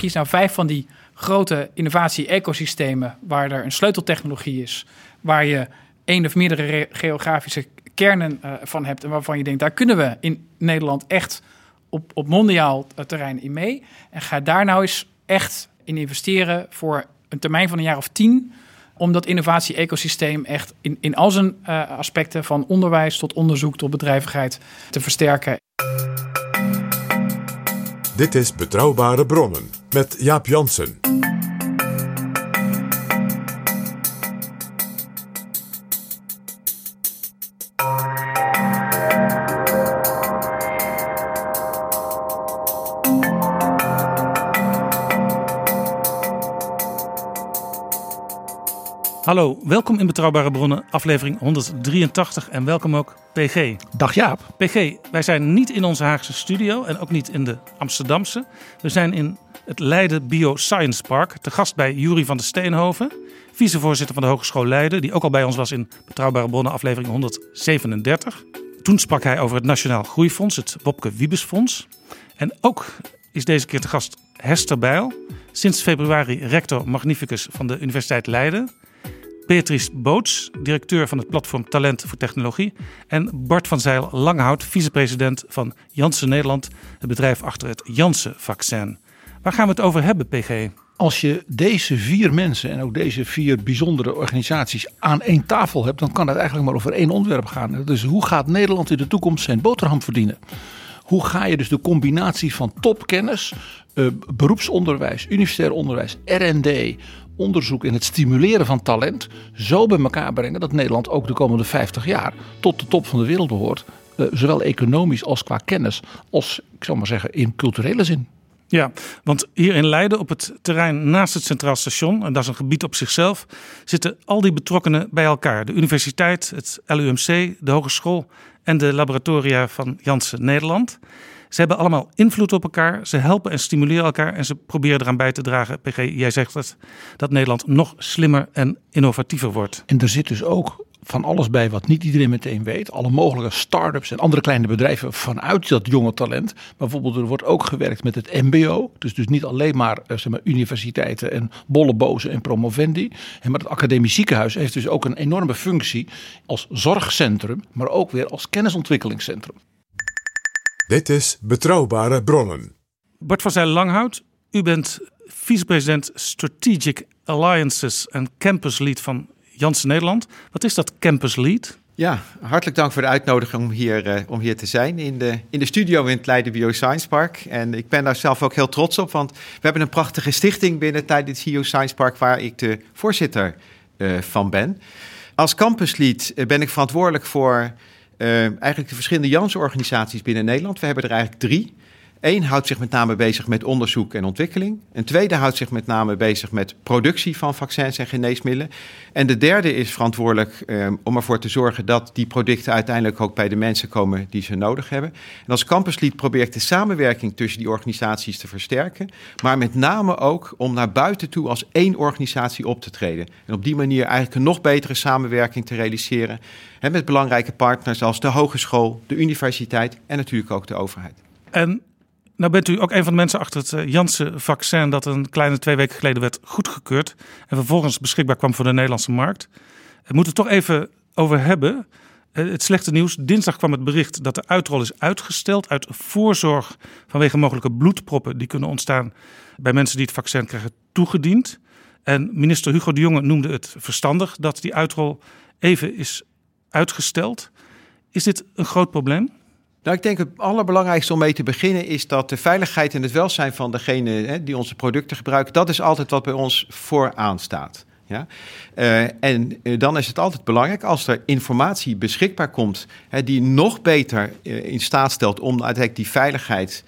Kies nou vijf van die grote innovatie-ecosystemen waar er een sleuteltechnologie is, waar je één of meerdere re- geografische kernen eh, van hebt en waarvan je denkt, daar kunnen we in Nederland echt op, op mondiaal terrein in mee. En ga daar nou eens echt in investeren voor een termijn van een jaar of tien, om dat innovatie-ecosysteem echt in, in al zijn eh, aspecten, van onderwijs tot onderzoek tot bedrijvigheid, te versterken. Dit is Betrouwbare Bronnen met Jaap Jansen. Hallo, welkom in Betrouwbare Bronnen, aflevering 183 en welkom ook PG. Dag Jaap. PG, wij zijn niet in onze Haagse studio en ook niet in de Amsterdamse. We zijn in het Leiden Bioscience Park, te gast bij Jury van der Steenhoven, vicevoorzitter van de Hogeschool Leiden, die ook al bij ons was in Betrouwbare Bronnen, aflevering 137. Toen sprak hij over het Nationaal Groeifonds, het Wopke Wiebesfonds. En ook is deze keer te gast Hester Bijl, sinds februari rector magnificus van de Universiteit Leiden. Beatrice Boots, directeur van het platform Talent voor Technologie. En Bart van Zeil Langhout, vicepresident van Janssen Nederland, het bedrijf achter het Janssen-vaccin. Waar gaan we het over hebben, PG? Als je deze vier mensen en ook deze vier bijzondere organisaties aan één tafel hebt, dan kan het eigenlijk maar over één onderwerp gaan. Dus hoe gaat Nederland in de toekomst zijn boterham verdienen? Hoe ga je dus de combinatie van topkennis, eh, beroepsonderwijs, universitair onderwijs, R&D, onderzoek en het stimuleren van talent zo bij elkaar brengen dat Nederland ook de komende 50 jaar tot de top van de wereld behoort, eh, zowel economisch als qua kennis, als ik zal maar zeggen in culturele zin. Ja, want hier in Leiden op het terrein naast het Centraal Station, en dat is een gebied op zichzelf, zitten al die betrokkenen bij elkaar. De universiteit, het LUMC, de hogeschool en de laboratoria van Janssen Nederland. Ze hebben allemaal invloed op elkaar, ze helpen en stimuleren elkaar en ze proberen eraan bij te dragen. PG, jij zegt het, dat Nederland nog slimmer en innovatiever wordt. En er zit dus ook van alles bij wat niet iedereen meteen weet. Alle mogelijke start-ups en andere kleine bedrijven vanuit dat jonge talent. Bijvoorbeeld er wordt ook gewerkt met het mbo. Dus, dus niet alleen maar, eh, zeg maar universiteiten en bollebozen en promovendi. En maar het academisch ziekenhuis heeft dus ook een enorme functie als zorgcentrum. Maar ook weer als kennisontwikkelingscentrum. Dit is Betrouwbare Bronnen. Bart van Zeil Langhout, u bent vicepresident Strategic Alliances en Campus Lead van Janssen Nederland. Wat is dat Campus Lead? Ja, hartelijk dank voor de uitnodiging om hier, eh, om hier te zijn in de, in de studio in het Leiden Bioscience Park. En ik ben daar zelf ook heel trots op, want we hebben een prachtige stichting binnen het Leiden Bioscience Park waar ik de voorzitter eh, van ben. Als campuslead eh, ben ik verantwoordelijk voor eigenlijk de verschillende Janssen-organisaties binnen Nederland. We hebben er eigenlijk drie. Eén houdt zich met name bezig met onderzoek en ontwikkeling. Een tweede houdt zich met name bezig met productie van vaccins en geneesmiddelen. En de derde is verantwoordelijk eh, om ervoor te zorgen dat die producten uiteindelijk ook bij de mensen komen die ze nodig hebben. En als campuslead probeer ik de samenwerking tussen die organisaties te versterken. Maar met name ook om naar buiten toe als één organisatie op te treden. En op die manier eigenlijk een nog betere samenwerking te realiseren. Hè, met belangrijke partners als de hogeschool, de universiteit en natuurlijk ook de overheid. Nou bent u ook een van de mensen achter het eh, Janssen-vaccin dat een kleine twee weken geleden werd goedgekeurd en vervolgens beschikbaar kwam voor de Nederlandse markt. We moeten het toch even over hebben. Uh, het slechte nieuws. Dinsdag kwam het bericht dat de uitrol is uitgesteld uit voorzorg vanwege mogelijke bloedproppen die kunnen ontstaan bij mensen die het vaccin krijgen toegediend. En minister Hugo de Jonge noemde het verstandig dat die uitrol even is uitgesteld. Is dit een groot probleem? Nou, ik denk het allerbelangrijkste om mee te beginnen is dat de veiligheid en het welzijn van degene hè, die onze producten gebruiken, dat is altijd wat bij ons vooraan staat. Ja? Uh, en uh, dan is het altijd belangrijk als er informatie beschikbaar komt hè, die nog beter uh, in staat stelt om uiteindelijk die veiligheid,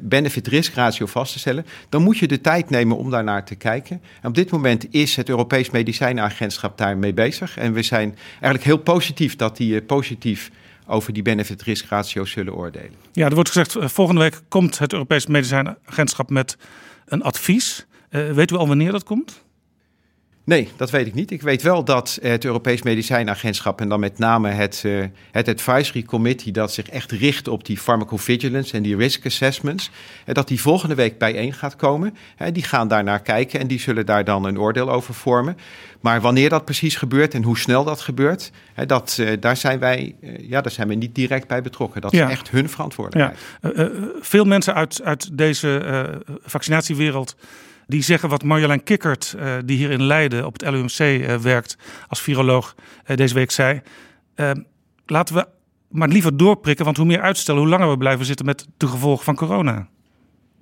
benefit-risk ratio vast te stellen, dan moet je de tijd nemen om daarnaar te kijken. En op dit moment is het Europees Medicijnagentschap daarmee bezig. En we zijn eigenlijk heel positief dat die positief over die benefit-risk ratio zullen oordelen. Ja, er wordt gezegd, volgende week komt het Europees Medicijnagentschap met een advies. weet u al wanneer dat komt? Nee, dat weet ik niet. Ik weet wel dat het Europees Medicijnagentschap en dan met name het, uh, het Advisory Committee, dat zich echt richt op die pharmacovigilance en die risk assessments, uh, dat die volgende week bijeen gaat komen. Uh, die gaan daar naar kijken en die zullen daar dan een oordeel over vormen. Maar wanneer dat precies gebeurt en hoe snel dat gebeurt, dat, daar, zijn wij, ja, daar zijn we niet direct bij betrokken. Dat ja. is echt hun verantwoordelijkheid. Ja. veel mensen uit, uit deze vaccinatiewereld die zeggen wat Marjolein Kikkert, uh, die hier in Leiden op het LUMC eh, werkt als viroloog, uh, deze week zei. laten we maar liever doorprikken, want hoe meer uitstellen, hoe langer we blijven zitten met de gevolgen van corona.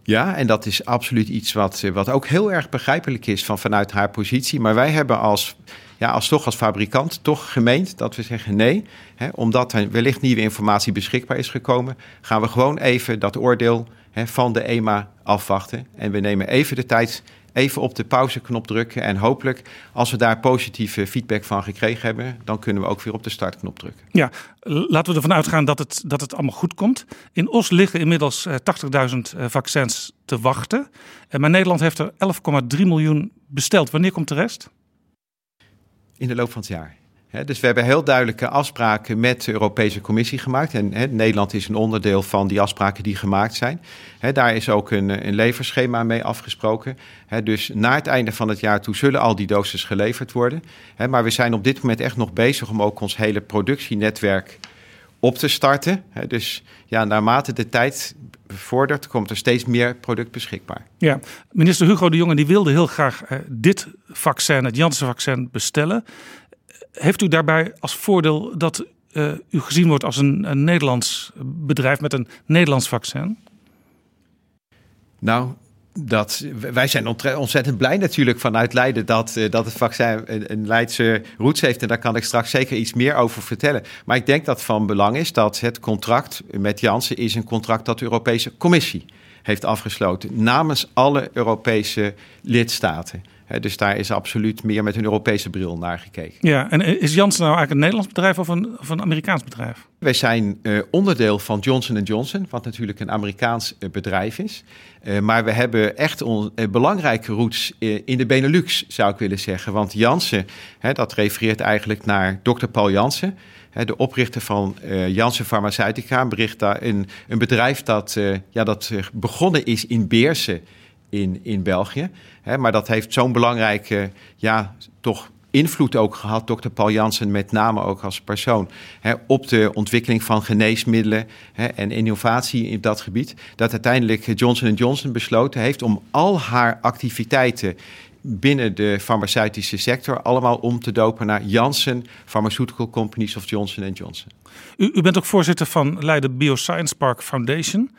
Ja, en dat is absoluut iets wat, wat ook heel erg begrijpelijk is van vanuit haar positie. Maar wij hebben als, ja, als toch als fabrikant toch gemeend dat we zeggen nee. Hè, omdat er wellicht nieuwe informatie beschikbaar is gekomen, gaan we gewoon even dat oordeel hè, van de EMA afwachten. En we nemen even de tijd, even op de pauzeknop drukken. En hopelijk, als we daar positieve feedback van gekregen hebben, dan kunnen we ook weer op de startknop drukken. Ja, laten we ervan uitgaan dat het, dat het allemaal goed komt. In Os liggen inmiddels 80.000 eh, eh, vaccins te wachten. Eh, maar Nederland heeft er 11,3 miljoen besteld. Wanneer komt de rest? In de loop van het jaar dus we hebben heel duidelijke afspraken met de Europese Commissie gemaakt. En Nederland is een onderdeel van die afspraken die gemaakt zijn. daar is ook een, een leverschema mee afgesproken. dus na het einde van het jaar toe zullen al die doses geleverd worden. maar we zijn op dit moment echt nog bezig om ook ons hele productienetwerk op te starten. dus ja, naarmate de tijd bevordert, komt er steeds meer product beschikbaar. Ja, minister Hugo de Jonge die wilde heel graag uh, dit vaccin, het Janssen-vaccin, bestellen heeft u daarbij als voordeel dat uh, u gezien wordt als een, een, Nederlands bedrijf met een Nederlands vaccin? Nou, dat, wij zijn ontzettend blij natuurlijk vanuit Leiden dat, uh, dat het vaccin een, een Leidse roots heeft. En daar kan ik straks zeker iets meer over vertellen. Maar ik denk dat van belang is dat het contract met Janssen is een contract dat de Europese Commissie heeft afgesloten namens alle Europese lidstaten dus daar is absoluut meer met een Europese bril naar gekeken. Ja, en is Janssen nou eigenlijk een Nederlands bedrijf of een, of een Amerikaans bedrijf? Wij zijn uh, onderdeel van Johnson Johnson, wat natuurlijk een Amerikaans uh, bedrijf is. Uh, maar we hebben echt belangrijke roots in de Benelux, zou ik willen zeggen. Want Janssen, hè, dat refereert eigenlijk naar dokter Paul Janssen de oprichter van Janssen Pharmaceutica, een, een, een bedrijf dat, ja, dat begonnen is in Beersen in, in België. Maar dat heeft zo'n belangrijke, ja, toch invloed ook gehad, dokter Paul Jansen, met name ook als persoon, op de ontwikkeling van geneesmiddelen en innovatie in dat gebied. Dat uiteindelijk Johnson Johnson besloten heeft om al haar activiteiten binnen de farmaceutische sector allemaal om te dopen naar Janssen Pharmaceutical Companies of Johnson Johnson. U, u bent ook voorzitter van Leiden Bioscience Park Foundation.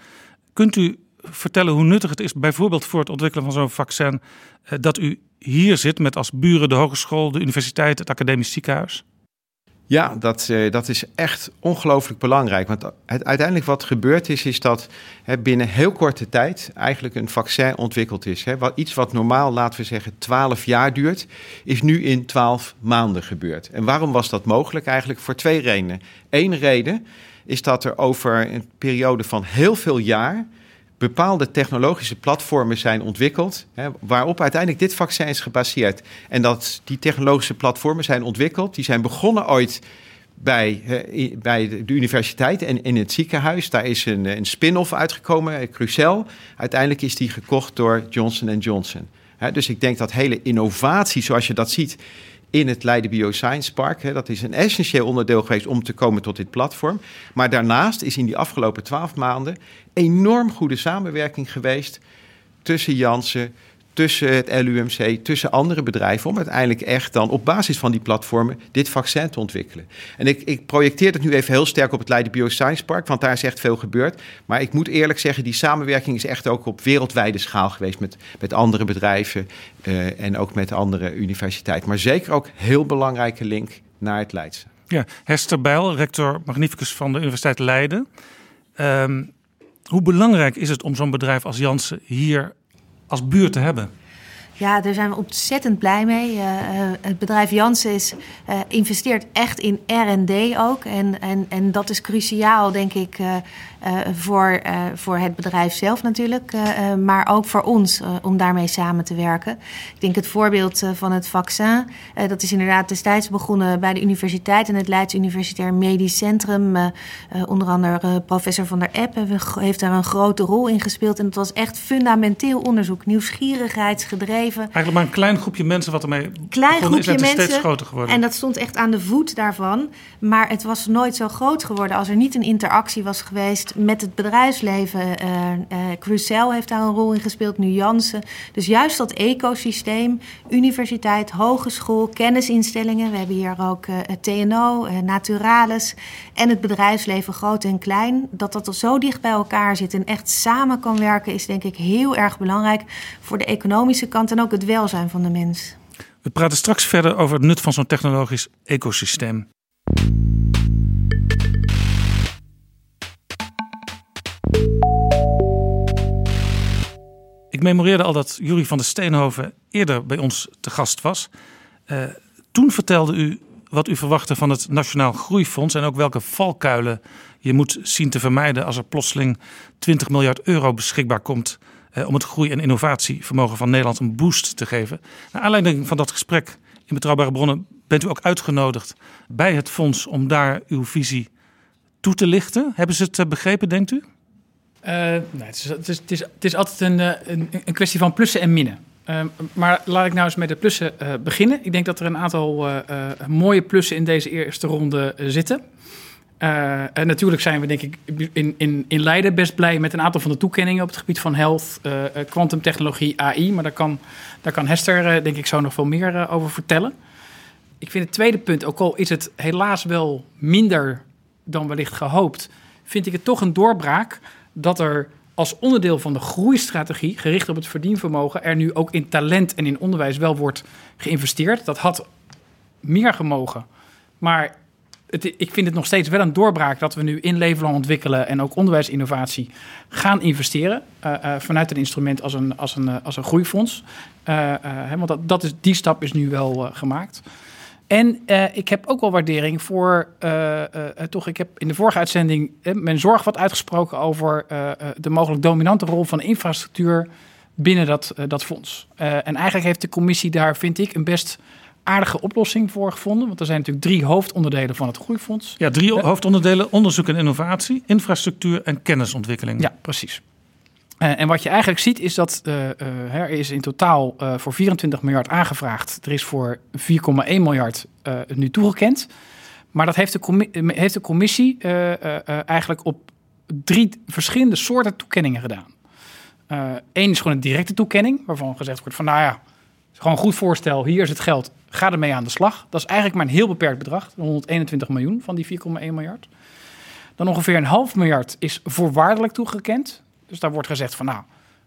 Kunt u vertellen hoe nuttig het is, bijvoorbeeld voor het ontwikkelen van zo'n vaccin, eh, dat u hier zit met als buren de hogeschool, de universiteit, het academisch ziekenhuis? Ja, dat, uh, dat is echt ongelooflijk belangrijk. Want uiteindelijk wat gebeurd is, is dat binnen heel korte tijd eigenlijk een vaccin ontwikkeld is. Hè. Iets wat normaal, laten we zeggen, 12 jaar duurt, is nu in 12 maanden gebeurd. En waarom was dat mogelijk? Eigenlijk voor twee redenen. Eén reden is dat er over een periode van heel veel jaar bepaalde technologische platformen zijn ontwikkeld, hè, waarop uiteindelijk dit vaccin is gebaseerd. En dat die technologische platformen zijn ontwikkeld, die zijn begonnen ooit bij, bij de universiteit en in het ziekenhuis. Daar is een, een spin-off uitgekomen, eh, Crucel. Uiteindelijk is die gekocht door Johnson Johnson. dus ik denk dat hele innovatie, zoals je dat ziet in het Leiden Bioscience Park. Hè. Dat is een essentieel onderdeel geweest om te komen tot dit platform. Maar daarnaast is in die afgelopen twaalf maanden enorm goede samenwerking geweest tussen Janssen, tussen het LUMC, tussen andere bedrijven, om uiteindelijk echt dan op basis van die platformen dit vaccin te ontwikkelen. En ik, ik projecteer het nu even heel sterk op het Leiden Bioscience Park, want daar is echt veel gebeurd. Maar ik moet eerlijk zeggen, die samenwerking is echt ook op wereldwijde schaal geweest met, met andere bedrijven uh, en ook met andere universiteiten. Maar zeker ook heel belangrijke link naar het Leidse. Ja, Hester Bijl, rector magnificus van de Universiteit Leiden. Um, hoe belangrijk is het om zo'n bedrijf als Janssen hier als buurt te hebben? Ja, daar zijn we ontzettend blij mee. Uh, het bedrijf Janssen is, uh, investeert echt in R&D ook. En, en, en dat is cruciaal, denk ik, voor, voor het bedrijf zelf natuurlijk. maar ook voor ons, om daarmee samen te werken. Ik denk het voorbeeld van het vaccin. dat is inderdaad destijds begonnen bij de universiteit... en het Leids Universitair Medisch Centrum. onder andere professor Van der Epp heeft daar een grote rol in gespeeld. En het was echt fundamenteel onderzoek. Nieuwsgierigheidsgedreven Eigenlijk maar een klein groepje mensen wat ermee klein groepje is, mensen, steeds groter geworden. En dat stond echt aan de voet daarvan. Maar het was nooit zo groot geworden als er niet een interactie was geweest met het bedrijfsleven. Uh, uh, Crucel heeft daar een rol in gespeeld, nu Jansen. Dus juist dat ecosysteem, universiteit, hogeschool, kennisinstellingen. We hebben hier ook het TNO, Naturalis en het bedrijfsleven groot en klein. Dat dat zo dicht bij elkaar zit en echt samen kan werken is denk ik heel erg belangrijk voor de economische kant en ook het welzijn van de mens. We praten straks verder over het nut van zo'n technologisch ecosysteem. Ik memoreerde al dat Jurie van der Steenhoven eerder bij ons te gast was. Uh, toen vertelde u wat u verwachtte van het Nationaal Groeifonds en ook welke valkuilen je moet zien te vermijden als er plotseling 20 miljard euro beschikbaar komt eh, om het groei- en innovatievermogen van Nederland een boost te geven. Naar aanleiding van dat gesprek in Betrouwbare Bronnen bent u ook uitgenodigd bij het fonds om daar uw visie toe te lichten. Hebben ze het eh, begrepen, denkt u? Nee, het, is, het, is, het, is, het is altijd een, een, een kwestie van plussen en minnen. Uh, maar laat ik nou eens met de plussen uh, beginnen. Ik denk dat er een aantal mooie plussen in deze eerste ronde zitten. En natuurlijk zijn we denk ik in, in, in Leiden best blij met een aantal van de toekenningen op het gebied van health, kwantumtechnologie, AI. Maar daar kan, daar kan Hester denk ik zo nog veel meer over vertellen. Ik vind het tweede punt, ook al is het helaas wel minder dan wellicht gehoopt, vind ik het toch een doorbraak dat er als onderdeel van de groeistrategie, gericht op het verdienvermogen, er nu ook in talent en in onderwijs wel wordt geïnvesteerd. Dat had meer gemogen. Maar het, ik vind het nog steeds wel een doorbraak dat we nu in Levenland ontwikkelen en ook onderwijsinnovatie gaan investeren. Uh, uh, vanuit een instrument als een, als een, uh, als een groeifonds. Want dat, dat is, die stap is nu wel gemaakt. En ik heb ook wel waardering voor, toch, ik heb in de vorige uitzending mijn zorg wat uitgesproken over de mogelijk dominante rol van infrastructuur binnen dat, dat fonds. en eigenlijk heeft de commissie daar, vind ik, een best aardige oplossing voor gevonden. Want er zijn natuurlijk drie hoofdonderdelen van het Groeifonds. Ja, drie hoofdonderdelen: onderzoek en innovatie, infrastructuur en kennisontwikkeling. Ja, precies. Uh, en wat je eigenlijk ziet is dat uh, uh, er is in totaal voor 24 miljard aangevraagd. Er is voor 4,1 miljard nu toegekend. Maar dat heeft de, heeft de commissie eigenlijk op drie verschillende soorten toekenningen gedaan. Eén is gewoon een directe toekenning, waarvan gezegd wordt van nou ja, gewoon goed voorstel, hier is het geld, ga ermee aan de slag. Dat is eigenlijk maar een heel beperkt bedrag, 121 miljoen van die 4,1 miljard. Dan ongeveer een half miljard is voorwaardelijk toegekend. Dus daar wordt gezegd van nou,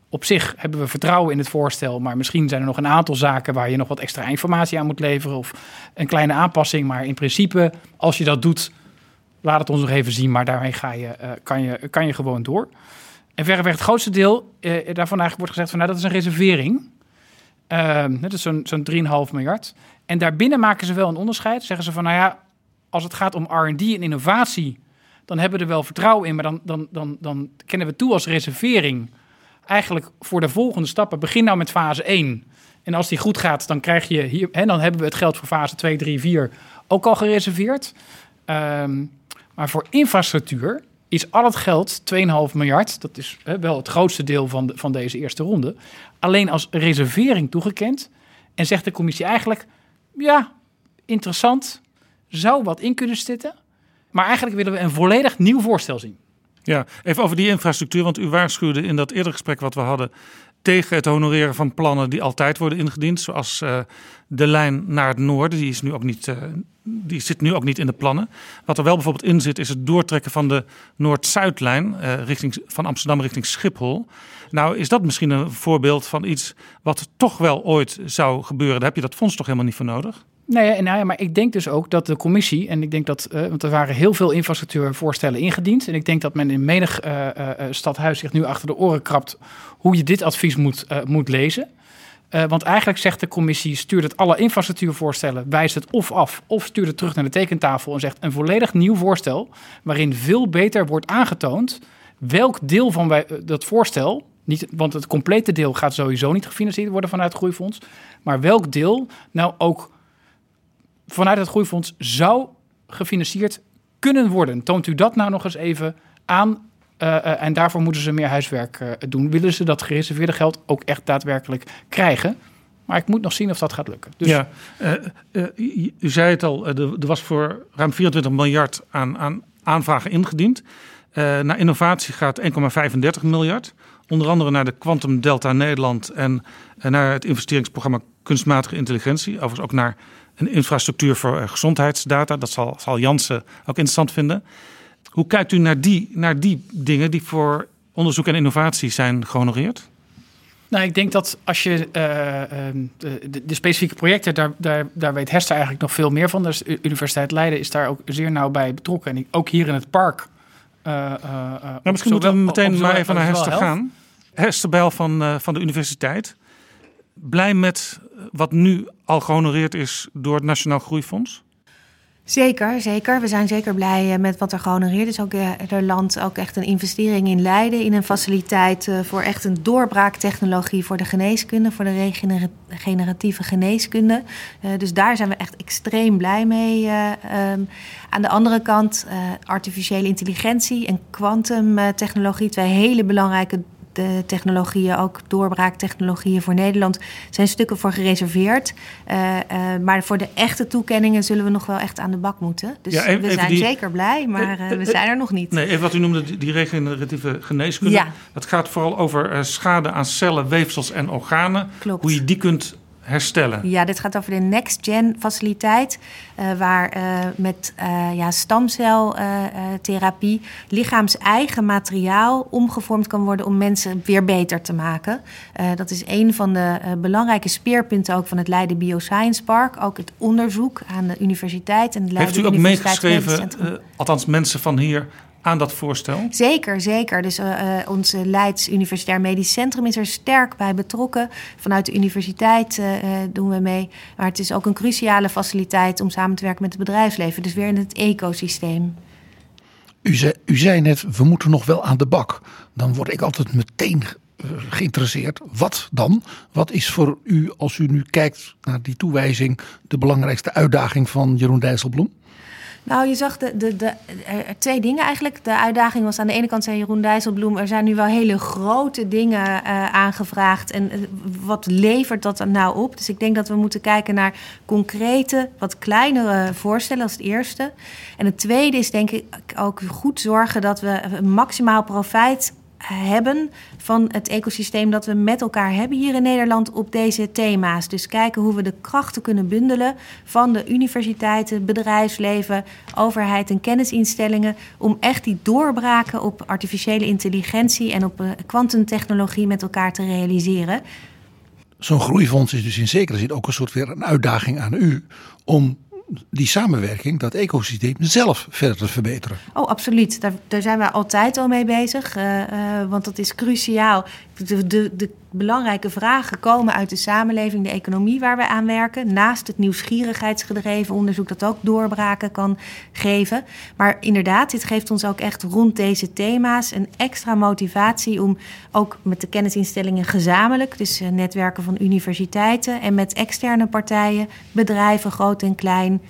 op zich hebben we vertrouwen in het voorstel, maar misschien zijn er nog een aantal zaken waar je nog wat extra informatie aan moet leveren of een kleine aanpassing. Maar in principe, als je dat doet, laat het ons nog even zien, maar daarmee ga je, uh, kan, je, kan je gewoon door. En verreweg het grootste deel uh, daarvan eigenlijk wordt gezegd van nou, dat is een reservering. Uh, dat is zo'n zo'n 3,5 miljard. En daarbinnen maken ze wel een onderscheid. Zeggen ze van, nou ja, als het gaat om R&D en innovatie, dan hebben we er wel vertrouwen in, maar dan, dan, dan, dan kennen we toe als reservering. Eigenlijk voor de volgende stappen, begin nou met fase 1. En als die goed gaat, dan krijg je hier, hè, dan hebben we het geld voor fase 2, 3, 4 ook al gereserveerd. Um, maar voor infrastructuur is al het geld, 2,5 miljard, dat is wel het grootste deel van, van deze eerste ronde, alleen als reservering toegekend. En zegt de commissie eigenlijk, ja, interessant, zou wat in kunnen zitten. Maar eigenlijk willen we een volledig nieuw voorstel zien. Ja, even over die infrastructuur. Want u waarschuwde in dat eerdere gesprek wat we hadden tegen het honoreren van plannen die altijd worden ingediend. Zoals uh, de lijn naar het noorden. Die, is nu ook niet, uh, die zit nu ook niet in de plannen. Wat er wel bijvoorbeeld in zit, is het doortrekken van de Noord-Zuidlijn uh, richting, van Amsterdam richting Schiphol. Nou, is dat misschien een voorbeeld van iets wat toch wel ooit zou gebeuren? Daar heb je dat fonds toch helemaal niet voor nodig? Nee, nou ja, maar ik denk dus ook dat de commissie, en ik denk dat, uh, want er waren heel veel infrastructuurvoorstellen ingediend. En ik denk dat men in menig uh, uh, stadhuis zich nu achter de oren krabt hoe je dit advies moet, moet lezen. want eigenlijk zegt de commissie: stuurt het alle infrastructuurvoorstellen, wijst het of af, of stuurt het terug naar de tekentafel en zegt een volledig nieuw voorstel. waarin veel beter wordt aangetoond welk deel van wij, dat voorstel niet, want het complete deel gaat sowieso niet gefinancierd worden vanuit het groeifonds. Maar welk deel nou ook vanuit het groeifonds zou gefinancierd kunnen worden. Toont u dat nou nog eens even aan? Uh, en daarvoor moeten ze meer huiswerk uh, doen. Willen ze dat gereserveerde geld ook echt daadwerkelijk krijgen? Maar ik moet nog zien of dat gaat lukken. Dus... Ja, u, u, zei het al, er, er, was voor ruim 24 miljard aan, aan aanvragen ingediend. naar innovatie gaat 1,35 miljard. Onder andere naar de Quantum Delta Nederland en, en naar het investeringsprogramma Kunstmatige Intelligentie. Overigens ook naar een infrastructuur voor uh, gezondheidsdata. Dat zal, zal Jansen ook interessant vinden. Hoe kijkt u naar die, naar die dingen die voor onderzoek en innovatie zijn gehonoreerd? Nou, ik denk dat als je uh, de, de, specifieke projecten, daar, daar, daar weet Hester eigenlijk nog veel meer van. Dus de Universiteit Leiden is daar ook zeer nauw bij betrokken. En ook hier in het park. Uh, nou, misschien moeten we meteen maar even naar Hester gaan. Hester Bijl van, van de universiteit. Blij met wat nu al gehonoreerd is door het Nationaal Groeifonds? Zeker, zeker. We zijn zeker blij eh, met wat er gehonoreerd is. Ook eh, er landt ook echt een investering in Leiden, in een faciliteit eh, voor echt een doorbraaktechnologie voor de geneeskunde, voor de regeneratieve geneeskunde. dus daar zijn we echt extreem blij mee. Ehm, aan de andere kant, artificiële intelligentie en kwantumtechnologie, twee hele belangrijke de technologieën, ook doorbraaktechnologieën voor Nederland, zijn stukken voor gereserveerd. Uh, uh, maar voor de echte toekenningen zullen we nog wel echt aan de bak moeten. Dus ja, we zijn zeker blij, maar uh, we zijn er nog niet. Nee, even wat u noemde, die regeneratieve geneeskunde. Ja. Dat gaat vooral over schade aan cellen, weefsels en organen. Klopt. Hoe je die kunt herstellen. Ja, dit gaat over de Next Gen faciliteit, uh, waar uh, met uh, ja, stamceltherapie lichaams-eigen materiaal omgevormd kan worden om mensen weer beter te maken. dat is een van de belangrijke speerpunten ook van het Leiden Bioscience Park. Ook het onderzoek aan de universiteit en de Leiden Heeft u ook meegeschreven, althans mensen van hier aan dat voorstel? Zeker, zeker. Dus uh, onze Leids Universitair Medisch Centrum is er sterk bij betrokken. Vanuit de universiteit uh, doen we mee. Maar het is ook een cruciale faciliteit om samen te werken met het bedrijfsleven. Dus weer in het ecosysteem. U zei, u zei net, we moeten nog wel aan de bak. Dan word ik altijd meteen geïnteresseerd. Wat dan? Wat is voor u, als u nu kijkt naar die toewijzing, de belangrijkste uitdaging van Jeroen Dijsselbloem? Nou, je zag de, de, de, twee dingen eigenlijk. De uitdaging was aan de ene kant, zei Jeroen Dijsselbloem... er zijn nu wel hele grote dingen uh, aangevraagd. En uh, wat levert dat dan nou op? Dus ik denk dat we moeten kijken naar concrete, wat kleinere voorstellen als het eerste. En het tweede is denk ik ook goed zorgen dat we maximaal profijt hebben van het ecosysteem dat we met elkaar hebben hier in Nederland op deze thema's. Dus kijken hoe we de krachten kunnen bundelen van de universiteiten, bedrijfsleven, overheid en kennisinstellingen om echt die doorbraken op artificiële intelligentie en op kwantumtechnologie met elkaar te realiseren. Zo'n groeifonds is dus in zekere zin ook een soort weer een uitdaging aan u om die samenwerking, dat ecosysteem zelf verder te verbeteren. Oh, absoluut. Daar, daar zijn we altijd al mee bezig. Uh, uh, want dat is cruciaal. De, de, de, belangrijke vragen komen uit de samenleving, de economie waar we aan werken. Naast het nieuwsgierigheidsgedreven onderzoek dat ook doorbraken kan geven. Maar inderdaad, dit geeft ons ook echt rond deze thema's een extra motivatie om ook met de kennisinstellingen gezamenlijk, dus eh, netwerken van universiteiten en met externe partijen, bedrijven, groot en klein,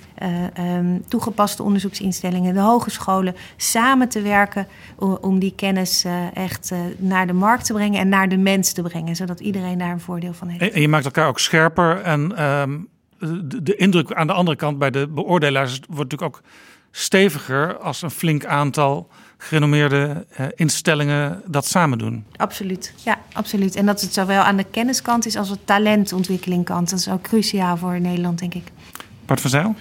um, toegepaste onderzoeksinstellingen, de hogescholen, samen te werken om, om die kennis uh, echt uh, naar de markt te brengen en naar de mens te brengen, zodat iedereen daar een voordeel van heeft. En je maakt elkaar ook scherper en um, de, de indruk aan de andere kant bij de beoordelaars wordt natuurlijk ook steviger als een flink aantal gerenommeerde eh, instellingen dat samen doen. Absoluut, ja, absoluut. En dat het zowel aan de kenniskant is als de talentontwikkelingkant. Dat is ook cruciaal voor Nederland, denk ik. Bart van Zijl?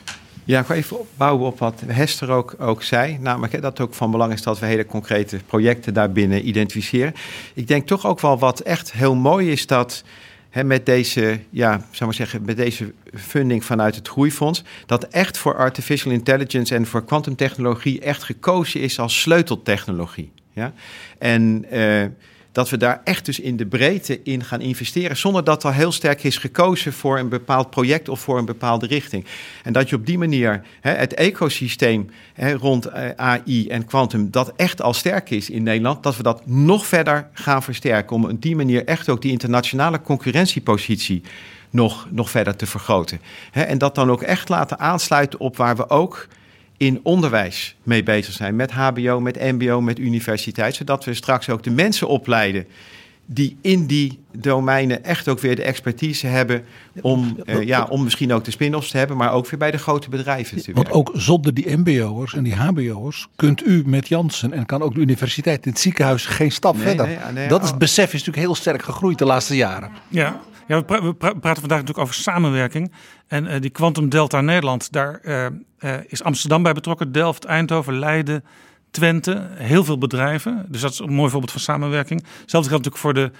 Ja, ik wil even bouwen op wat Hester ook, ook zei. Namelijk dat het ook van belang is dat we hele concrete projecten daarbinnen identificeren. Ik denk toch ook wel wat echt heel mooi is dat met deze, ja, zou maar zeggen, met deze funding vanuit het Groeifonds, dat echt voor artificial intelligence en voor kwantumtechnologie echt gekozen is als sleuteltechnologie. Ja? En uh, dat we daar echt dus in de breedte in gaan investeren, zonder dat er heel sterk is gekozen voor een bepaald project of voor een bepaalde richting. En dat je op die manier hè, het ecosysteem hè, rond eh, AI en kwantum, dat echt al sterk is in Nederland, dat we dat nog verder gaan versterken. Om op die manier echt ook die internationale concurrentiepositie nog, nog verder te vergroten. En dat dan ook echt laten aansluiten op waar we ook in onderwijs mee bezig zijn. Met HBO, met MBO, met universiteit. Zodat we straks ook de mensen opleiden die in die domeinen echt ook weer de expertise hebben om, uh, ja, om misschien ook de spin-offs te hebben, maar ook weer bij de grote bedrijven te Want ook zonder die mbo'ers en die hbo'ers kunt u met Jansen en kan ook de universiteit in het ziekenhuis geen stap verder. Nee, nee, dat is, het besef is natuurlijk heel sterk gegroeid de laatste jaren. Ja, ja, we, praten vandaag natuurlijk over samenwerking. En uh, die Quantum Delta Nederland, daar uh, uh, is Amsterdam bij betrokken, Delft, Eindhoven, Leiden, Twente. Heel veel bedrijven. Dus dat is een mooi voorbeeld van samenwerking. Hetzelfde geldt natuurlijk voor de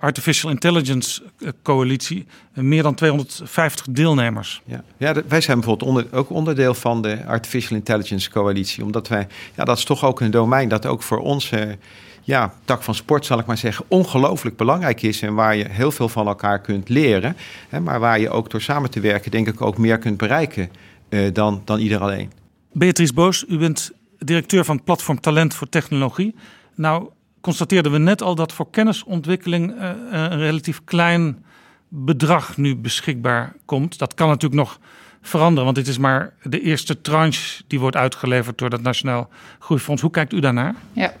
Artificial Intelligence Coalitie. meer dan 250 deelnemers. Ja, ja wij zijn bijvoorbeeld ook onderdeel van de Artificial Intelligence Coalitie. Omdat wij, ja, dat is toch ook een domein dat ook voor ons ja, tak van sport, zal ik maar zeggen, ongelooflijk belangrijk is. En waar je heel veel van elkaar kunt leren. Hè, maar waar je ook door samen te werken, denk ik, ook meer kunt bereiken uh, dan, dan ieder alleen. Beatrice Boos, u bent directeur van Platform Talent voor Technologie. Nou, constateerden we net al dat voor kennisontwikkeling uh, een relatief klein bedrag nu beschikbaar komt. Dat kan natuurlijk nog veranderen? Want dit is maar de eerste tranche die wordt uitgeleverd door dat Nationaal Groeifonds. Hoe kijkt u daarnaar? Ja,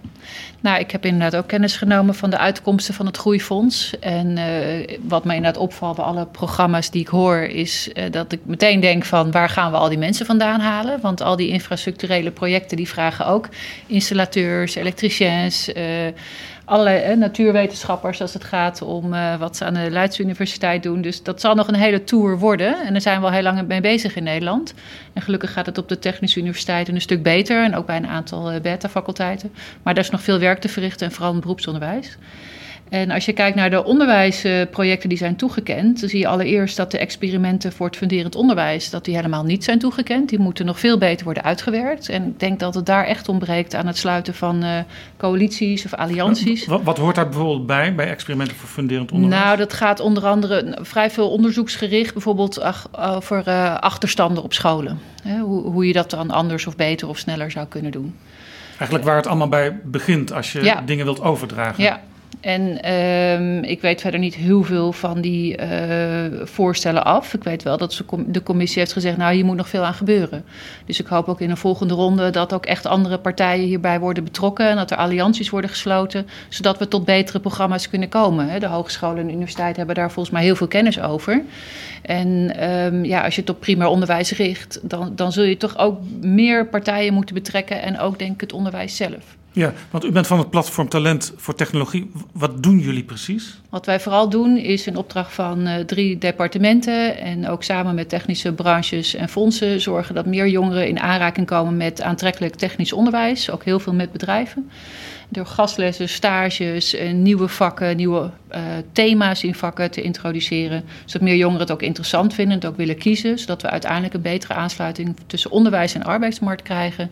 nou, ik heb inderdaad ook kennis genomen van de uitkomsten van het Groeifonds. En uh, wat mij inderdaad opvalt bij alle programma's die ik hoor, is uh, dat ik meteen denk van waar gaan we al die mensen vandaan halen? Want al die infrastructurele projecten die vragen ook installateurs, elektriciens. Uh, allerlei natuurwetenschappers als het gaat om uh, wat ze aan de Leids Universiteit doen. Dus dat zal nog een hele tour worden. En daar zijn we al heel lang mee bezig in Nederland. En gelukkig gaat het op de Technische Universiteit een stuk beter. En ook bij een aantal uh, beta-faculteiten. Maar daar is nog veel werk te verrichten en vooral in het beroepsonderwijs. En als je kijkt naar de onderwijsprojecten die zijn toegekend, dan zie je allereerst dat de experimenten voor het funderend onderwijs dat die helemaal niet zijn toegekend. Die moeten nog veel beter worden uitgewerkt. En ik denk dat het daar echt ontbreekt aan het sluiten van uh, coalities of allianties. Wat, wat, hoort daar bijvoorbeeld bij, bij experimenten voor funderend onderwijs? Nou, dat gaat onder andere vrij veel onderzoeksgericht, bijvoorbeeld over uh, achterstanden op scholen. Hè, hoe, hoe je dat dan anders of beter of sneller zou kunnen doen. Eigenlijk waar het allemaal bij begint als je ja. dingen wilt overdragen. Ja, en um, ik weet verder niet heel veel van die uh, voorstellen af. Ik weet wel dat de commissie heeft gezegd, nou hier moet nog veel aan gebeuren. Dus ik hoop ook in een volgende ronde dat ook echt andere partijen hierbij worden betrokken. En dat er allianties worden gesloten, zodat we tot betere programma's kunnen komen. De hogescholen en de universiteit hebben daar volgens mij heel veel kennis over. En um, ja, als je het op primair onderwijs richt, dan, dan zul je toch ook meer partijen moeten betrekken. En ook denk ik het onderwijs zelf. Ja, want u bent van het platform Talent voor Technologie. Wat doen jullie precies? Wat wij vooral doen is in opdracht van uh, drie departementen en ook samen met technische branches en fondsen zorgen dat meer jongeren in aanraking komen met aantrekkelijk technisch onderwijs. Ook heel veel met bedrijven door gastlessen, stages, nieuwe vakken, nieuwe uh, thema's in vakken te introduceren. Zodat meer jongeren het ook interessant vinden, het ook willen kiezen. Zodat we uiteindelijk een betere aansluiting tussen onderwijs en arbeidsmarkt krijgen.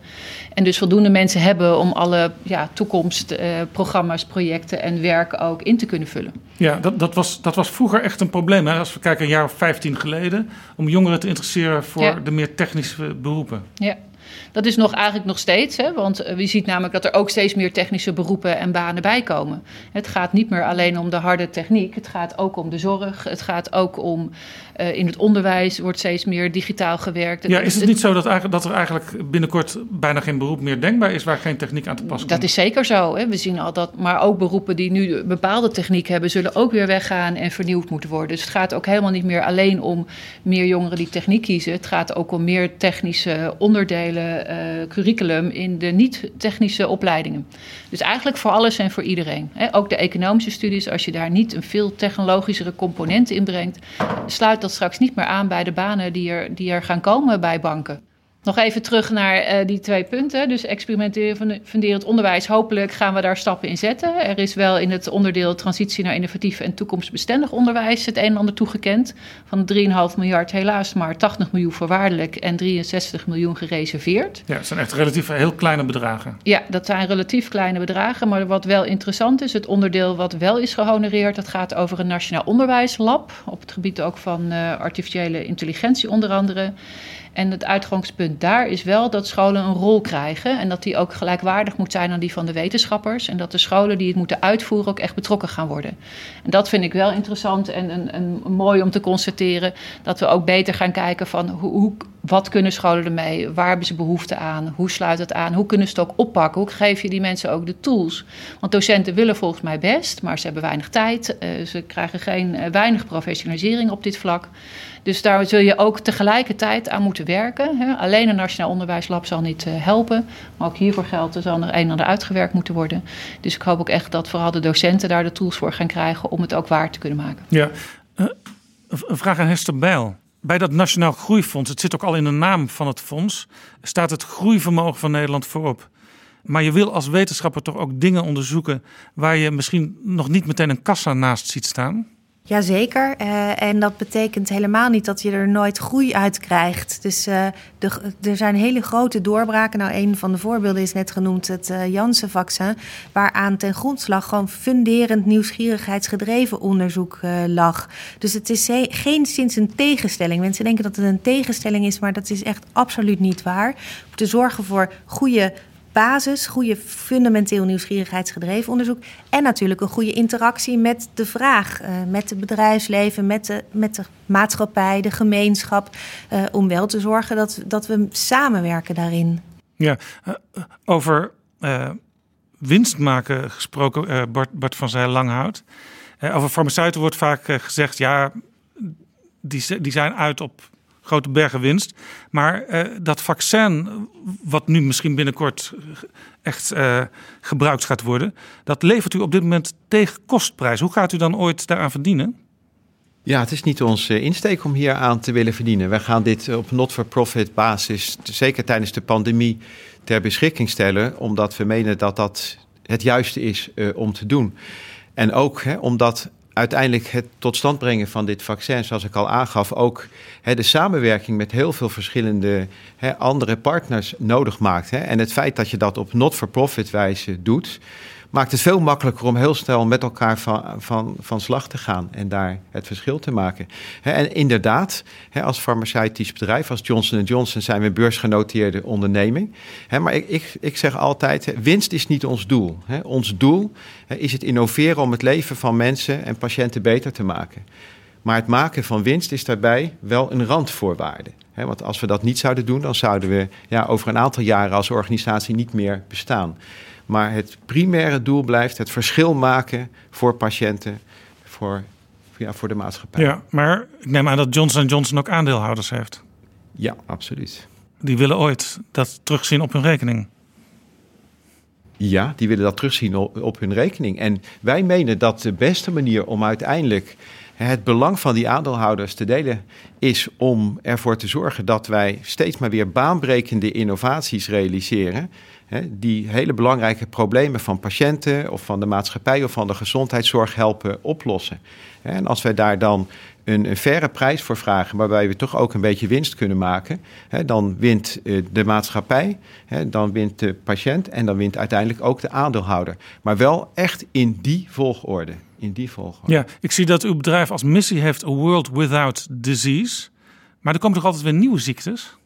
En dus voldoende mensen hebben om alle ja, toekomstprogramma's, uh, projecten en werk ook in te kunnen vullen. Ja, dat, dat, was, dat was vroeger echt een probleem. Hè? Als we kijken een jaar of 15 geleden, om jongeren te interesseren voor ja. de meer technische beroepen. Ja. Dat is nog eigenlijk nog steeds, hè, want uh, je ziet namelijk dat er ook steeds meer technische beroepen en banen bij komen. Het gaat niet meer alleen om de harde techniek, het gaat ook om de zorg, het gaat ook om uh, in het onderwijs wordt steeds meer digitaal gewerkt. Ja, is het niet zo dat, eigenlijk, dat er eigenlijk binnenkort bijna geen beroep meer denkbaar is waar geen techniek aan te pas komt? Dat is zeker zo. Hè. We zien al dat, maar ook beroepen die nu bepaalde techniek hebben, zullen ook weer weggaan en vernieuwd moeten worden. Dus het gaat ook helemaal niet meer alleen om meer jongeren die techniek kiezen. Het gaat ook om meer technische onderdelen, uh, curriculum in de niet-technische opleidingen. Dus eigenlijk voor alles en voor iedereen. Hè. Ook de economische studies, als je daar niet een veel technologischere component in brengt, sluit dat straks niet meer aan bij de banen die er, die er gaan komen bij banken. Nog even terug naar uh, die twee punten. Dus experimenteren, funderend onderwijs. Hopelijk gaan we daar stappen in zetten. Er is wel in het onderdeel transitie naar innovatief en toekomstbestendig onderwijs het een en ander toegekend. Van 3,5 miljard helaas maar 80 miljoen voorwaardelijk en 63 miljoen gereserveerd. Ja, dat zijn echt relatief heel kleine bedragen. Ja, dat zijn relatief kleine bedragen. Maar wat wel interessant is, het onderdeel wat wel is gehonoreerd, dat gaat over een nationaal onderwijslab. Op het gebied ook van uh, artificiële intelligentie onder andere. En het uitgangspunt daar is wel dat scholen een rol krijgen en dat die ook gelijkwaardig moet zijn aan die van de wetenschappers. En dat de scholen die het moeten uitvoeren ook echt betrokken gaan worden. En dat vind ik wel interessant en, en, en mooi om te constateren dat we ook beter gaan kijken van hoe, hoe, wat kunnen scholen ermee? Waar hebben ze behoefte aan? Hoe sluit het aan? Hoe kunnen ze het ook oppakken? Hoe geef je die mensen ook de tools? Want docenten willen volgens mij best, maar ze hebben weinig tijd. Uh, ze krijgen geen, uh, weinig professionalisering op dit vlak. Dus daar zul je ook tegelijkertijd aan moeten werken. Hè. Alleen een Nationaal Onderwijslab zal niet uh, helpen. Maar ook hiervoor geldt, er zal er een en ander uitgewerkt moeten worden. Dus ik hoop ook echt dat vooral de docenten daar de tools voor gaan krijgen om het ook waar te kunnen maken. Ja, een vraag aan Hester Bijl. Bij dat Nationaal Groeifonds, het zit ook al in de naam van het fonds, staat het groeivermogen van Nederland voorop. Maar je wil als wetenschapper toch ook dingen onderzoeken waar je misschien nog niet meteen een kassa naast ziet staan? Jazeker. Uh, en dat betekent helemaal niet dat je er nooit groei uit krijgt. Dus de, er zijn hele grote doorbraken. Nou, een van de voorbeelden is net genoemd het uh, Janssen-vaccin... waaraan ten grondslag gewoon funderend nieuwsgierigheidsgedreven onderzoek lag. Dus het is geen sinds een tegenstelling. Mensen denken dat het een tegenstelling is, maar dat is echt absoluut niet waar. We moeten zorgen voor goede basis, goede fundamenteel nieuwsgierigheidsgedreven onderzoek. En natuurlijk een goede interactie met de vraag, uh, met het bedrijfsleven, met de, met de maatschappij, de gemeenschap. Uh, om wel te zorgen dat, dat we samenwerken daarin. Ja, uh, over winst maken gesproken, Bart, Bart van Zijl Langhout. over farmaceuten wordt vaak gezegd, ja, die, die zijn uit op grote bergen winst. Maar uh, dat vaccin, wat nu misschien binnenkort echt uh, gebruikt gaat worden, dat levert u op dit moment tegen kostprijs. Hoe gaat u dan ooit daaraan verdienen? Ja, het is niet onze insteek om hier aan te willen verdienen. Wij gaan dit op not-for-profit basis, zeker tijdens de pandemie, ter beschikking stellen, omdat we menen dat dat het juiste is om te doen. En ook hè, omdat uiteindelijk het tot stand brengen van dit vaccin, zoals ik al aangaf, ook hè, de samenwerking met heel veel verschillende hè, andere partners nodig maakt. Hè. En het feit dat je dat op not-for-profit wijze doet, maakt het veel makkelijker om heel snel met elkaar van, van, van slag te gaan en daar het verschil te maken. En inderdaad, als farmaceutisch bedrijf, als Johnson Johnson, zijn we een beursgenoteerde onderneming. Maar ik, ik, ik zeg altijd, winst is niet ons doel. Ons doel is het innoveren om het leven van mensen en patiënten beter te maken. Maar het maken van winst is daarbij wel een randvoorwaarde. want als we dat niet zouden doen, dan zouden we ja, over een aantal jaren als organisatie niet meer bestaan. Maar het primaire doel blijft het verschil maken voor patiënten, voor, ja, voor de maatschappij. Ja, maar ik neem aan dat Johnson Johnson ook aandeelhouders heeft. Ja, absoluut. Die willen ooit dat terugzien op hun rekening. Ja, die willen dat terugzien op hun rekening. En wij menen dat de beste manier om uiteindelijk het belang van die aandeelhouders te delen is om ervoor te zorgen dat wij steeds maar weer baanbrekende innovaties realiseren die hele belangrijke problemen van patiënten of van de maatschappij of van de gezondheidszorg helpen oplossen. En als wij daar dan een, een prijs voor vragen, waarbij we toch ook een beetje winst kunnen maken, dan wint eh, de maatschappij, dan wint de patiënt en dan wint uiteindelijk ook de aandeelhouder. Maar wel echt in die volgorde. In die volgorde. Ja, ik zie dat uw bedrijf als missie heeft A World Without Disease. Maar er komen toch altijd weer nieuwe ziektes?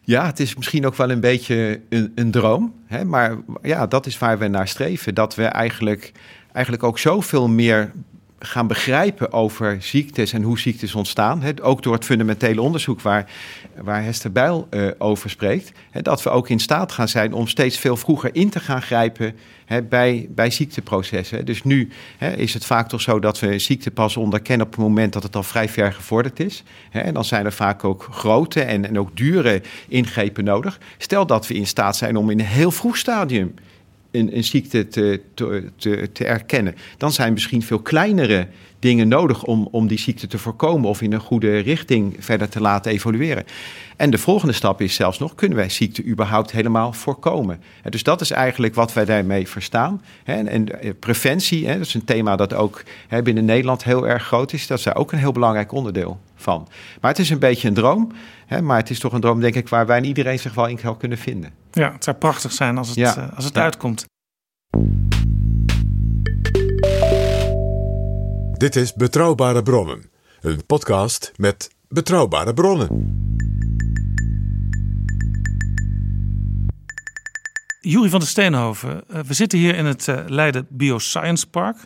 Ja, het is misschien ook wel een beetje een, een droom. Hè? Maar ja, dat is waar we naar streven. Dat we eigenlijk, eigenlijk ook zoveel meer gaan begrijpen over ziektes en hoe ziektes ontstaan. Ook door het fundamentele onderzoek waar, waar Hester Bijl uh, over spreekt. Dat we ook in staat gaan zijn om steeds veel vroeger in te gaan grijpen bij, bij ziekteprocessen. Dus nu is het vaak toch zo dat we ziekte pas onderkennen op het moment dat het al vrij ver gevorderd is. En dan zijn er vaak ook grote en, en ook dure ingrepen nodig. Stel dat we in staat zijn om in een heel vroeg stadium een, ziekte te, te, te, erkennen. Dan zijn misschien veel kleinere dingen nodig om, om die ziekte te voorkomen of in een goede richting verder te laten evolueren. En de volgende stap is zelfs nog, kunnen wij ziekte überhaupt helemaal voorkomen? Dus dat is eigenlijk wat wij daarmee verstaan. En eh, preventie, dat is een thema dat ook binnen Nederland heel erg groot is. Dat is daar ook een heel belangrijk onderdeel van. Maar het is een beetje een droom. Maar het is toch een droom, denk ik, waar wij iedereen zich wel in kunnen vinden. Ja, het zou prachtig zijn als het, ja. uh, als het ja. uitkomt. Dit is Betrouwbare Bronnen, een podcast met betrouwbare bronnen. Jurie van der Steenhoven, uh, we zitten hier in het uh, Leiden Bioscience Park.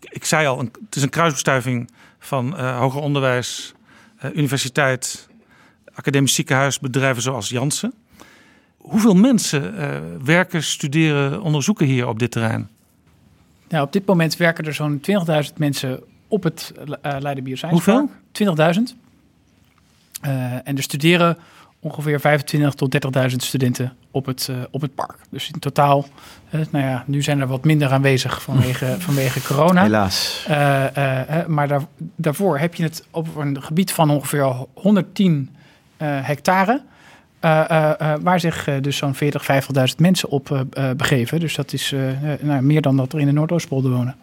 Ik, ik zei al, een, het is een kruisbestuiving van uh, hoger onderwijs, universiteit, academisch ziekenhuis, bedrijven zoals Janssen. Hoeveel mensen werken, studeren, onderzoeken hier op dit terrein? Nou, op dit moment werken er zo'n 20.000 mensen op het Leiden Bioscience Hoeveel? Park. 20.000. en er studeren ongeveer 25 tot 30.000 studenten op het, uh, op het park. Dus in totaal, uh, nou ja, nu zijn er wat minder aanwezig vanwege, vanwege corona. Helaas. Uh, maar daar, daarvoor heb je het op een gebied van ongeveer 110 hectare. Waar zich dus zo'n 40, 50.000 mensen op begeven. Dus dat is nou, meer dan dat er in de Noordoostpolder wonen.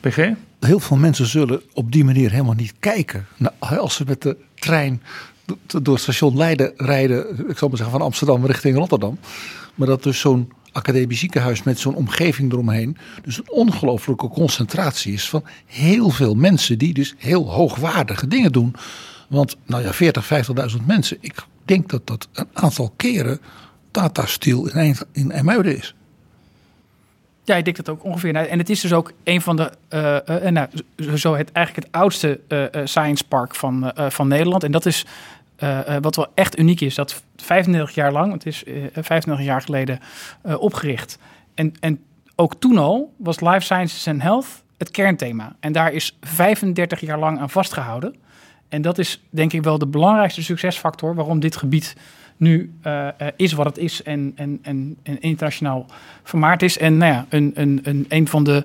PG? Heel veel mensen zullen op die manier helemaal niet kijken. Nou, als ze met de trein door het station Leiden rijden, ik zal maar zeggen van Amsterdam richting Rotterdam. Maar dat dus zo'n academisch ziekenhuis met zo'n omgeving eromheen. Dus een ongelooflijke concentratie is van heel veel mensen die dus heel hoogwaardige dingen doen. Want nou ja, 40, 50.000 mensen. Ik denk dat dat een aantal keren Tata Steel in, in IJmuiden is. Ja, ik denk dat ook ongeveer. Nou, en het is dus ook een van de, uh, nou, zo het eigenlijk het oudste uh, science park van, van Nederland. En dat is wat wel echt uniek is. Dat 35 jaar lang, het is 35 jaar geleden opgericht. En, en ook toen al was Life Sciences and Health het kernthema. En daar is 35 jaar lang aan vastgehouden. En dat is denk ik wel de belangrijkste succesfactor waarom dit gebied nu uh, is wat het is en, en, en, en, internationaal vermaard is. En nou ja, een, een, een, een van de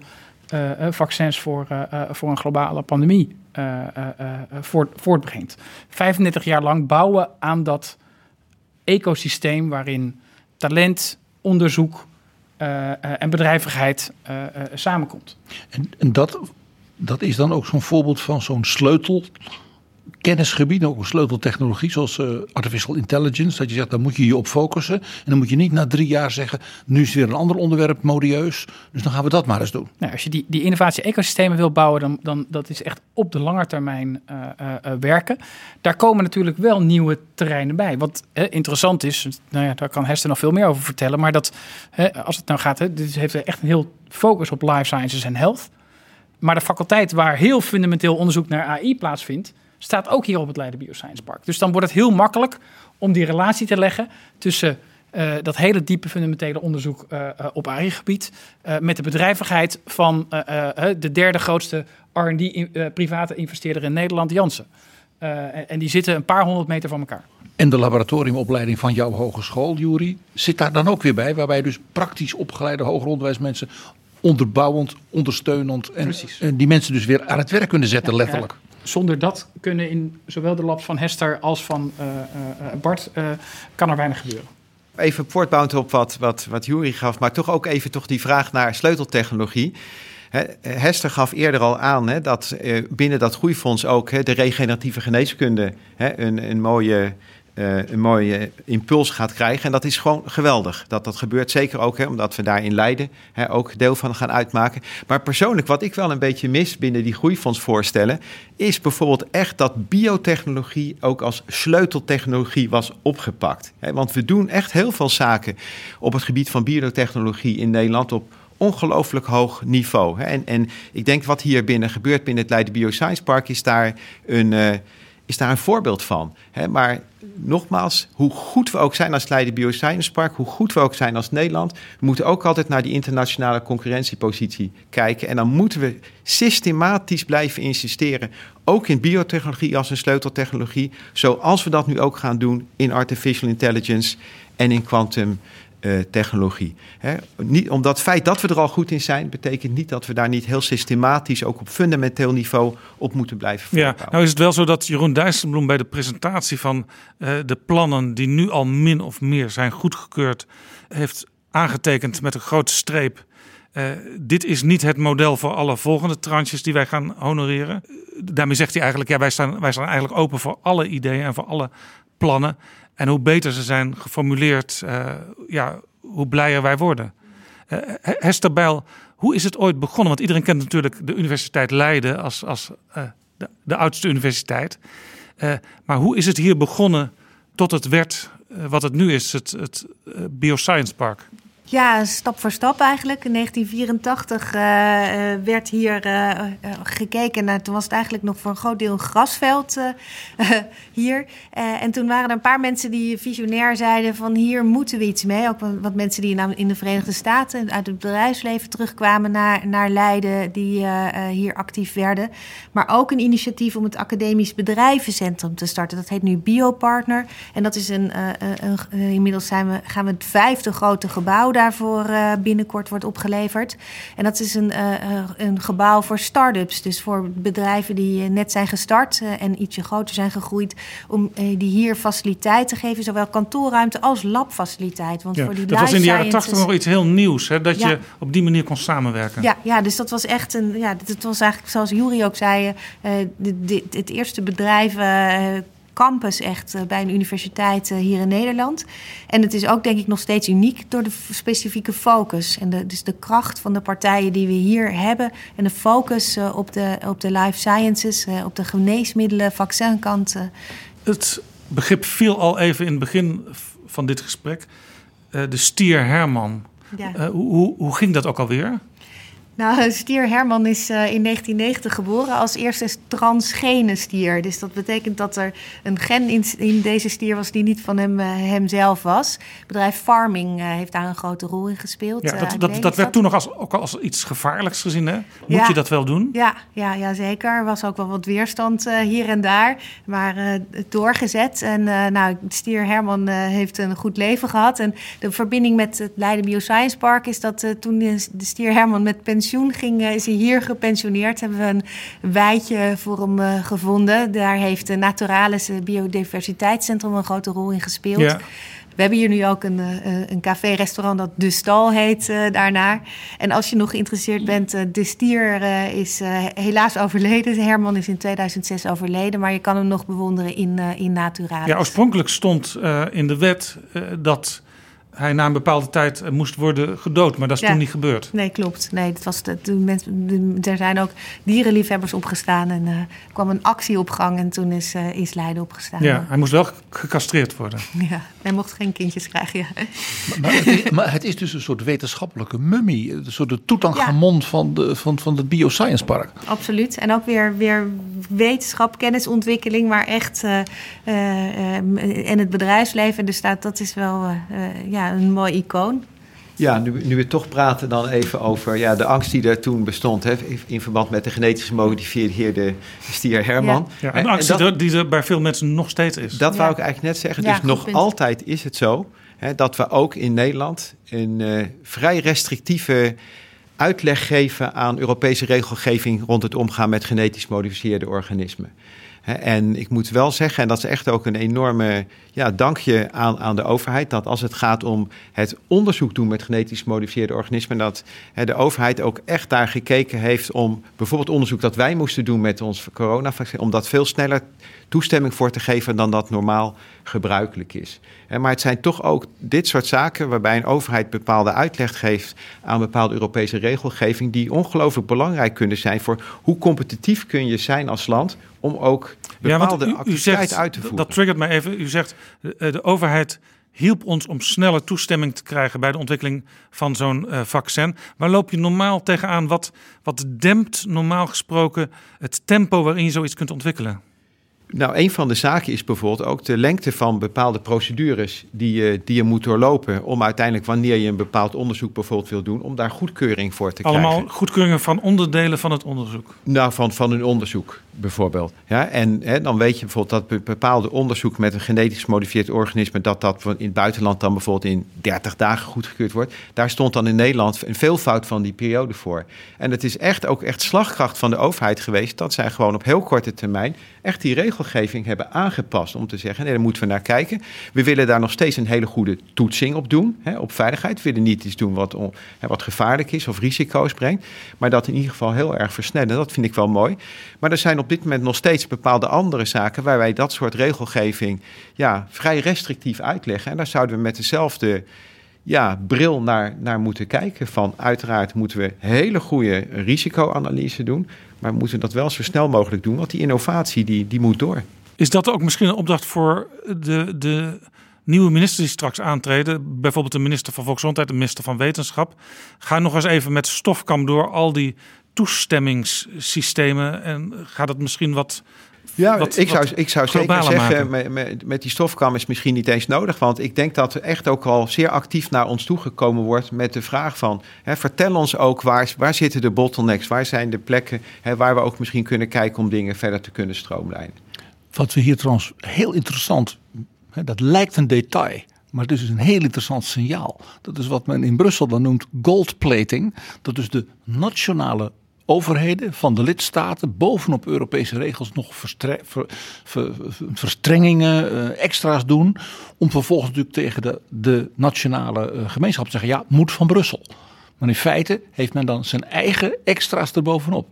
uh, vaccins voor, voor een globale pandemie voort, voortbrengt. 35 jaar lang bouwen aan dat ecosysteem waarin talent, onderzoek en bedrijvigheid samenkomt. En, en dat, dat is dan ook zo'n voorbeeld van zo'n sleutel kennisgebieden, ook sleuteltechnologie zoals uh, artificial intelligence. Dat je zegt, daar moet je je op focussen. En dan moet je niet na drie jaar zeggen, nu is weer een ander onderwerp modieus. Dus dan gaan we dat maar eens doen. Nou, als je die, die innovatie-ecosystemen wil bouwen, dan, dan dat is echt op de lange termijn uh, uh, werken. Daar komen natuurlijk wel nieuwe terreinen bij. Wat interessant is, nou ja, daar kan Hester nog veel meer over vertellen. Maar dat, als het nou gaat, hè, dit heeft echt een heel focus op life sciences en health. Maar de faculteit waar heel fundamenteel onderzoek naar AI plaatsvindt, staat ook hier op het Leiden Bioscience Park. Dus dan wordt het heel makkelijk om die relatie te leggen tussen uh, dat hele diepe fundamentele onderzoek uh, uh, op AI-gebied met de bedrijvigheid van de derde grootste R&D private investeerder in Nederland, Janssen. En, en, die zitten een paar honderd meter van elkaar. En de laboratoriumopleiding van jouw hogeschool, Jury, zit daar dan ook weer bij, waarbij dus praktisch opgeleide hoger onderwijsmensen onderbouwend, ondersteunend en, en, die mensen dus weer aan het werk kunnen zetten, letterlijk. Zonder dat kunnen in zowel de labs van Hester als van uh, uh, Bart, uh, kan er weinig gebeuren. Even voortbouwend op wat, wat, wat Jury gaf, maar toch ook even toch die vraag naar sleuteltechnologie. Hester gaf eerder al aan hè, dat binnen dat groeifonds ook hè, de regeneratieve geneeskunde hè, een, een mooie eh, een mooie impuls gaat krijgen. En dat is gewoon geweldig dat dat gebeurt. Zeker ook hè, omdat we daar in Leiden hè, ook deel van gaan uitmaken. Maar persoonlijk, wat ik wel een beetje mis binnen die groeifondsvoorstellen, is bijvoorbeeld echt dat biotechnologie ook als sleuteltechnologie was opgepakt. Want we doen echt heel veel zaken op het gebied van biotechnologie in Nederland op ongelooflijk hoog niveau. En, en ik denk wat hier binnen gebeurt binnen het Leiden Bioscience Park is daar een, uh, is daar een voorbeeld van. Hè. Maar nogmaals, hoe goed we ook zijn als Leiden Bioscience Park, hoe goed we ook zijn als Nederland, we moeten ook altijd naar die internationale concurrentiepositie kijken. En dan moeten we systematisch blijven insisteren, ook in biotechnologie als een sleuteltechnologie, zoals we dat nu ook gaan doen in artificial intelligence en in quantum uh, technologie. Hè? Niet, omdat het feit dat we er al goed in zijn, betekent niet dat we daar niet heel systematisch, ook op fundamenteel niveau, op moeten blijven voortbouwen. Ja, nou is het wel zo dat Jeroen Dijsselbloem bij de presentatie van uh, de plannen die nu al min of meer zijn goedgekeurd, heeft aangetekend met een grote streep. Uh, dit is niet het model voor alle volgende tranches die wij gaan honoreren. Daarmee zegt hij eigenlijk, ja, wij staan, wij staan eigenlijk open voor alle ideeën en voor alle plannen. En hoe beter ze zijn geformuleerd, uh, ja, hoe blijer wij worden. Uh, Hester Bijl, hoe is het ooit begonnen? Want iedereen kent natuurlijk de Universiteit Leiden als, als de, de, oudste universiteit. maar hoe is het hier begonnen tot het werd wat het nu is, het, het Bioscience Park? Ja, stap voor stap eigenlijk. In 1984 uh, werd hier uh, gekeken naar, toen was het eigenlijk nog voor een groot deel een grasveld hier. en toen waren er een paar mensen die visionair zeiden van hier moeten we iets mee. Ook wat mensen die in de Verenigde Staten uit het bedrijfsleven terugkwamen naar, naar Leiden, die hier actief werden. Maar ook een initiatief om het Academisch Bedrijvencentrum te starten. Dat heet nu Biopartner. En dat is een, een inmiddels zijn we, gaan we het vijfde grote gebouw daar daarvoor uh, binnenkort wordt opgeleverd. En dat is een, uh, een gebouw voor start-ups. Dus voor bedrijven die net zijn gestart en ietsje groter zijn gegroeid. Om die hier faciliteit te geven, zowel kantoorruimte als labfaciliteit. Want ja, voor die dat was in de jaren tachtig nog iets heel nieuws, hè, dat ja. je op die manier kon samenwerken. Ja, ja dus dat was echt een. Ja, het was eigenlijk, zoals Jury ook zei, het eerste bedrijf campus echt bij een universiteit hier in Nederland. En het is ook denk ik nog steeds uniek door de specifieke focus. En de, dus de kracht van de partijen die we hier hebben. En de focus op, de, op de life sciences, op de geneesmiddelen, vaccinkant. Het begrip viel al even in het begin van dit gesprek. de stier Herman. Ja. hoe, hoe ging dat ook alweer? Nou, stier Herman is uh, in 1990 geboren als eerste transgene stier. Dus dat betekent dat er een gen in, in deze stier was die niet van hem, uh, hemzelf was. Het bedrijf Farming uh, heeft daar een grote rol in gespeeld. Ja, dat, dat, dat werd toen nog als, ook als iets gevaarlijks gezien, hè? Moet ja. je dat wel doen? Ja, ja, ja zeker. Er was ook wel wat weerstand hier en daar, maar doorgezet. En nou, stier Herman heeft een goed leven gehad. En de verbinding met het Leiden Bioscience Park is dat toen de stier Herman met pensioen pensioen ging, is hij hier gepensioneerd. Hebben we een wijtje voor hem uh, gevonden. Daar heeft de Naturalis Biodiversiteitscentrum een grote rol in gespeeld. Ja. We hebben hier nu ook een, een café-restaurant dat De Stal heet uh, daarnaar. En als je nog geïnteresseerd bent, uh, De Stier is helaas overleden. Herman is in 2006 overleden, maar je kan hem nog bewonderen in, in Naturalis. Ja, oorspronkelijk stond in de wet dat hij na een bepaalde tijd moest worden gedood. Maar dat is Ja. toen niet gebeurd. Nee, klopt. Nee, dat was de, de mensen, de- er zijn ook dierenliefhebbers opgestaan en eh, er kwam een actie op gang en toen is, eh, is Leiden opgestaan. Ja, hij moest wel gecastreerd worden. Ja, hij mocht geen kindjes krijgen. Ja. Maar het, is, maar het is dus een soort wetenschappelijke mummie. Een soort de Toetanchamon van, de, van, van het Bioscience Park. Absoluut. En ook weer, weer wetenschap, kennisontwikkeling, maar echt. eh, eh, eh, en het bedrijfsleven. Dus dat, dat is wel eh, eh, ja, een mooi icoon. Ja, nu, nu we toch praten dan even over ja, de angst die er toen bestond... Hè, in verband met de genetisch gemodificeerde stier Herman. Ja, En- een angst en die dat- er- die er bij veel mensen nog steeds is. Dat Ja. wou ik eigenlijk net zeggen. Ja, dus nog punt. altijd is het zo hè, dat we ook in Nederland een eh, vrij restrictieve uitleg geven aan Europese regelgeving rond het omgaan met genetisch gemodificeerde organismen. En ik moet wel zeggen, en dat is echt ook een enorme ja, dankje aan, aan de overheid, dat als het gaat om het onderzoek doen met genetisch gemodificeerde organismen, dat de overheid ook echt daar gekeken heeft om bijvoorbeeld onderzoek dat wij moesten doen met ons coronavaccin, om dat veel sneller toestemming voor te geven dan dat normaal gebruikelijk is. Maar het zijn toch ook dit soort zaken waarbij een overheid bepaalde uitleg geeft aan bepaalde Europese regelgeving, die ongelooflijk belangrijk kunnen zijn voor hoe competitief kun je zijn als land om ook bepaalde ja, activiteiten uit te voeren. Dat triggert mij even. U zegt de, eh, de overheid hielp ons om sneller toestemming te krijgen bij de ontwikkeling van zo'n uh, vaccin. Waar loop je normaal tegenaan? Wat, wat dempt normaal gesproken het tempo waarin je zoiets kunt ontwikkelen? Nou, een van de zaken is bijvoorbeeld ook de lengte van bepaalde procedures die je, die je moet doorlopen. Om uiteindelijk, wanneer je een bepaald onderzoek bijvoorbeeld wil doen, om daar goedkeuring voor te Allemaal krijgen. Allemaal goedkeuringen van onderdelen van het onderzoek? Nou, van, van een onderzoek bijvoorbeeld. Ja, en hè, dan weet je bijvoorbeeld dat bepaalde onderzoek met een genetisch gemodificeerd organisme, dat dat in het buitenland dan bijvoorbeeld in 30 dagen goedgekeurd wordt. Daar stond dan in Nederland een veelvoud van die periode voor. En het is echt ook echt slagkracht van de overheid geweest dat zij gewoon op heel korte termijn echt die regelgeving hebben aangepast. Om te zeggen, nee, daar moeten we naar kijken. We willen daar nog steeds een hele goede toetsing op doen, hè, op veiligheid. We willen niet iets doen wat, hè, wat gevaarlijk is of risico's brengt. Maar dat in ieder geval heel erg versnellen. Dat vind ik wel mooi. Maar er zijn op dit moment nog steeds bepaalde andere zaken waar wij dat soort regelgeving ja, vrij restrictief uitleggen. En daar zouden we met dezelfde ja, bril naar, naar moeten kijken. Van uiteraard moeten we hele goede risicoanalyse doen. Maar we moeten dat wel zo snel mogelijk doen, want die innovatie die, die moet door. Is dat ook misschien een opdracht voor de, de nieuwe ministers die straks aantreden? Bijvoorbeeld de minister van Volksgezondheid, de minister van Wetenschap. Ga nog eens even met stofkam door al die toestemmingssystemen en gaat het misschien wat ja, wat, ik, zou, ik zou zeker zeggen, met, met, met, die stofkam is misschien niet eens nodig. Want ik denk dat er echt ook al zeer actief naar ons toegekomen wordt met de vraag van... Hè, vertel ons ook waar, waar zitten de bottlenecks, waar zijn de plekken... Hè, waar we ook misschien kunnen kijken om dingen verder te kunnen stroomlijnen. Wat we hier trouwens heel interessant, hè, dat lijkt een detail... Maar het is dus een heel interessant signaal. Dat is wat men in Brussel dan noemt goldplating. Dat is de nationale overheden van de lidstaten bovenop Europese regels nog verstre ver, ver, verstrengingen, uh, extra's doen. Om vervolgens natuurlijk tegen de, de nationale uh, gemeenschap te zeggen: ja, moet van Brussel. Maar in feite heeft men dan zijn eigen extra's erbovenop.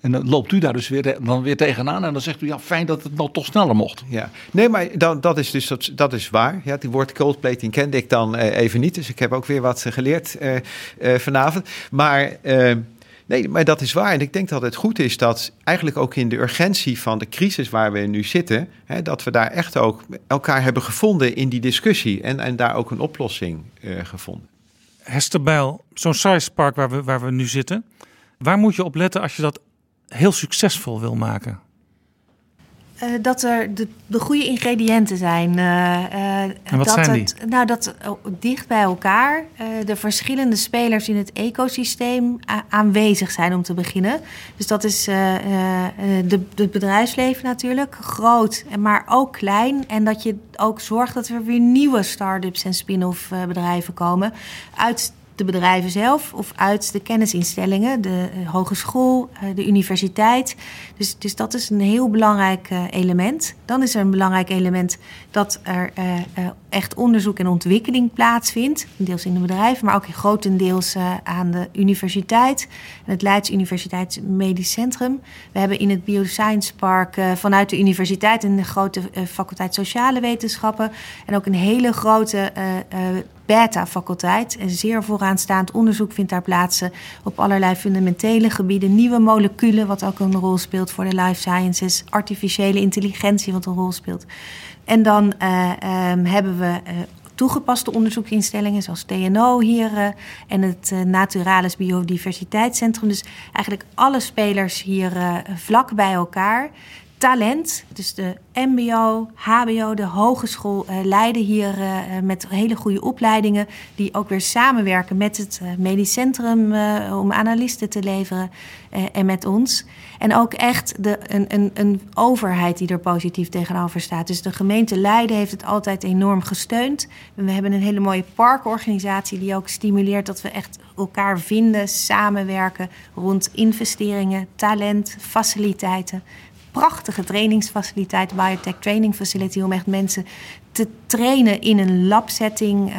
En dan loopt u daar dus weer, dan weer tegenaan en dan zegt u ja, fijn dat het nou toch sneller mocht. Ja, nee, maar dat, is dus dat, is waar. Ja, die woord coldplating kende ik dan uh, even niet, dus ik heb ook weer wat geleerd vanavond. Maar Nee, maar dat is waar. En ik denk dat het goed is dat eigenlijk ook in de urgentie van de crisis waar we nu zitten, hè, dat we daar echt ook elkaar hebben gevonden in die discussie en, en daar ook een oplossing uh, gevonden. Hester Bijl, zo'n Science Park waar we, waar we nu zitten, waar moet je op letten als je dat heel succesvol wil maken? Uh, dat er de, de, goede ingrediënten zijn. Uh, en wat dat zijn die? Nou, dat dicht bij elkaar de verschillende spelers in het ecosysteem aanwezig zijn om te beginnen. Dus dat is de, het bedrijfsleven natuurlijk, groot, maar ook klein. En dat je ook zorgt dat er weer nieuwe start-ups en spin-off bedrijven komen uit de bedrijven zelf of uit de kennisinstellingen, de hogeschool, de universiteit. Dus, dus dat is een heel belangrijk element. Dan is er een belangrijk element dat er echt onderzoek en ontwikkeling plaatsvindt. Deels in de bedrijven, maar ook grotendeels aan de universiteit. Het Leids Universiteits Medisch Centrum. We hebben in het Bioscience Park vanuit de universiteit een grote faculteit sociale wetenschappen. En ook een hele grote beta-faculteit. En zeer vooraanstaand onderzoek vindt daar plaats op allerlei fundamentele gebieden. Nieuwe moleculen, wat ook een rol speelt voor de life sciences. Artificiële intelligentie, wat een rol speelt. En dan uh, um, hebben we uh, toegepaste onderzoeksinstellingen zoals TNO hier en het Naturalis Biodiversiteitscentrum. Dus eigenlijk alle spelers hier vlak bij elkaar. Talent, dus de MBO, HBO, de hogeschool uh, leiden hier uh, met hele goede opleidingen. Die ook weer samenwerken met het medisch centrum om analisten te leveren en met ons. En ook echt de, een, een, een overheid die er positief tegenover staat. Dus de gemeente Leiden heeft het altijd enorm gesteund. We hebben een hele mooie parkorganisatie die ook stimuleert dat we echt elkaar vinden, samenwerken rond investeringen, talent, faciliteiten prachtige trainingsfaciliteit, Biotech Training Facility, om echt mensen te trainen in een labsetting uh,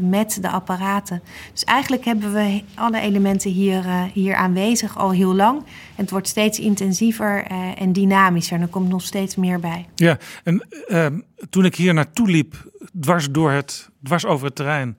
met de apparaten. Dus eigenlijk hebben we alle elementen hier, uh, hier aanwezig al heel lang. Het wordt steeds intensiever en dynamischer. En er komt nog steeds meer bij. Ja, en toen ik hier naartoe liep, dwars, door het, dwars over het terrein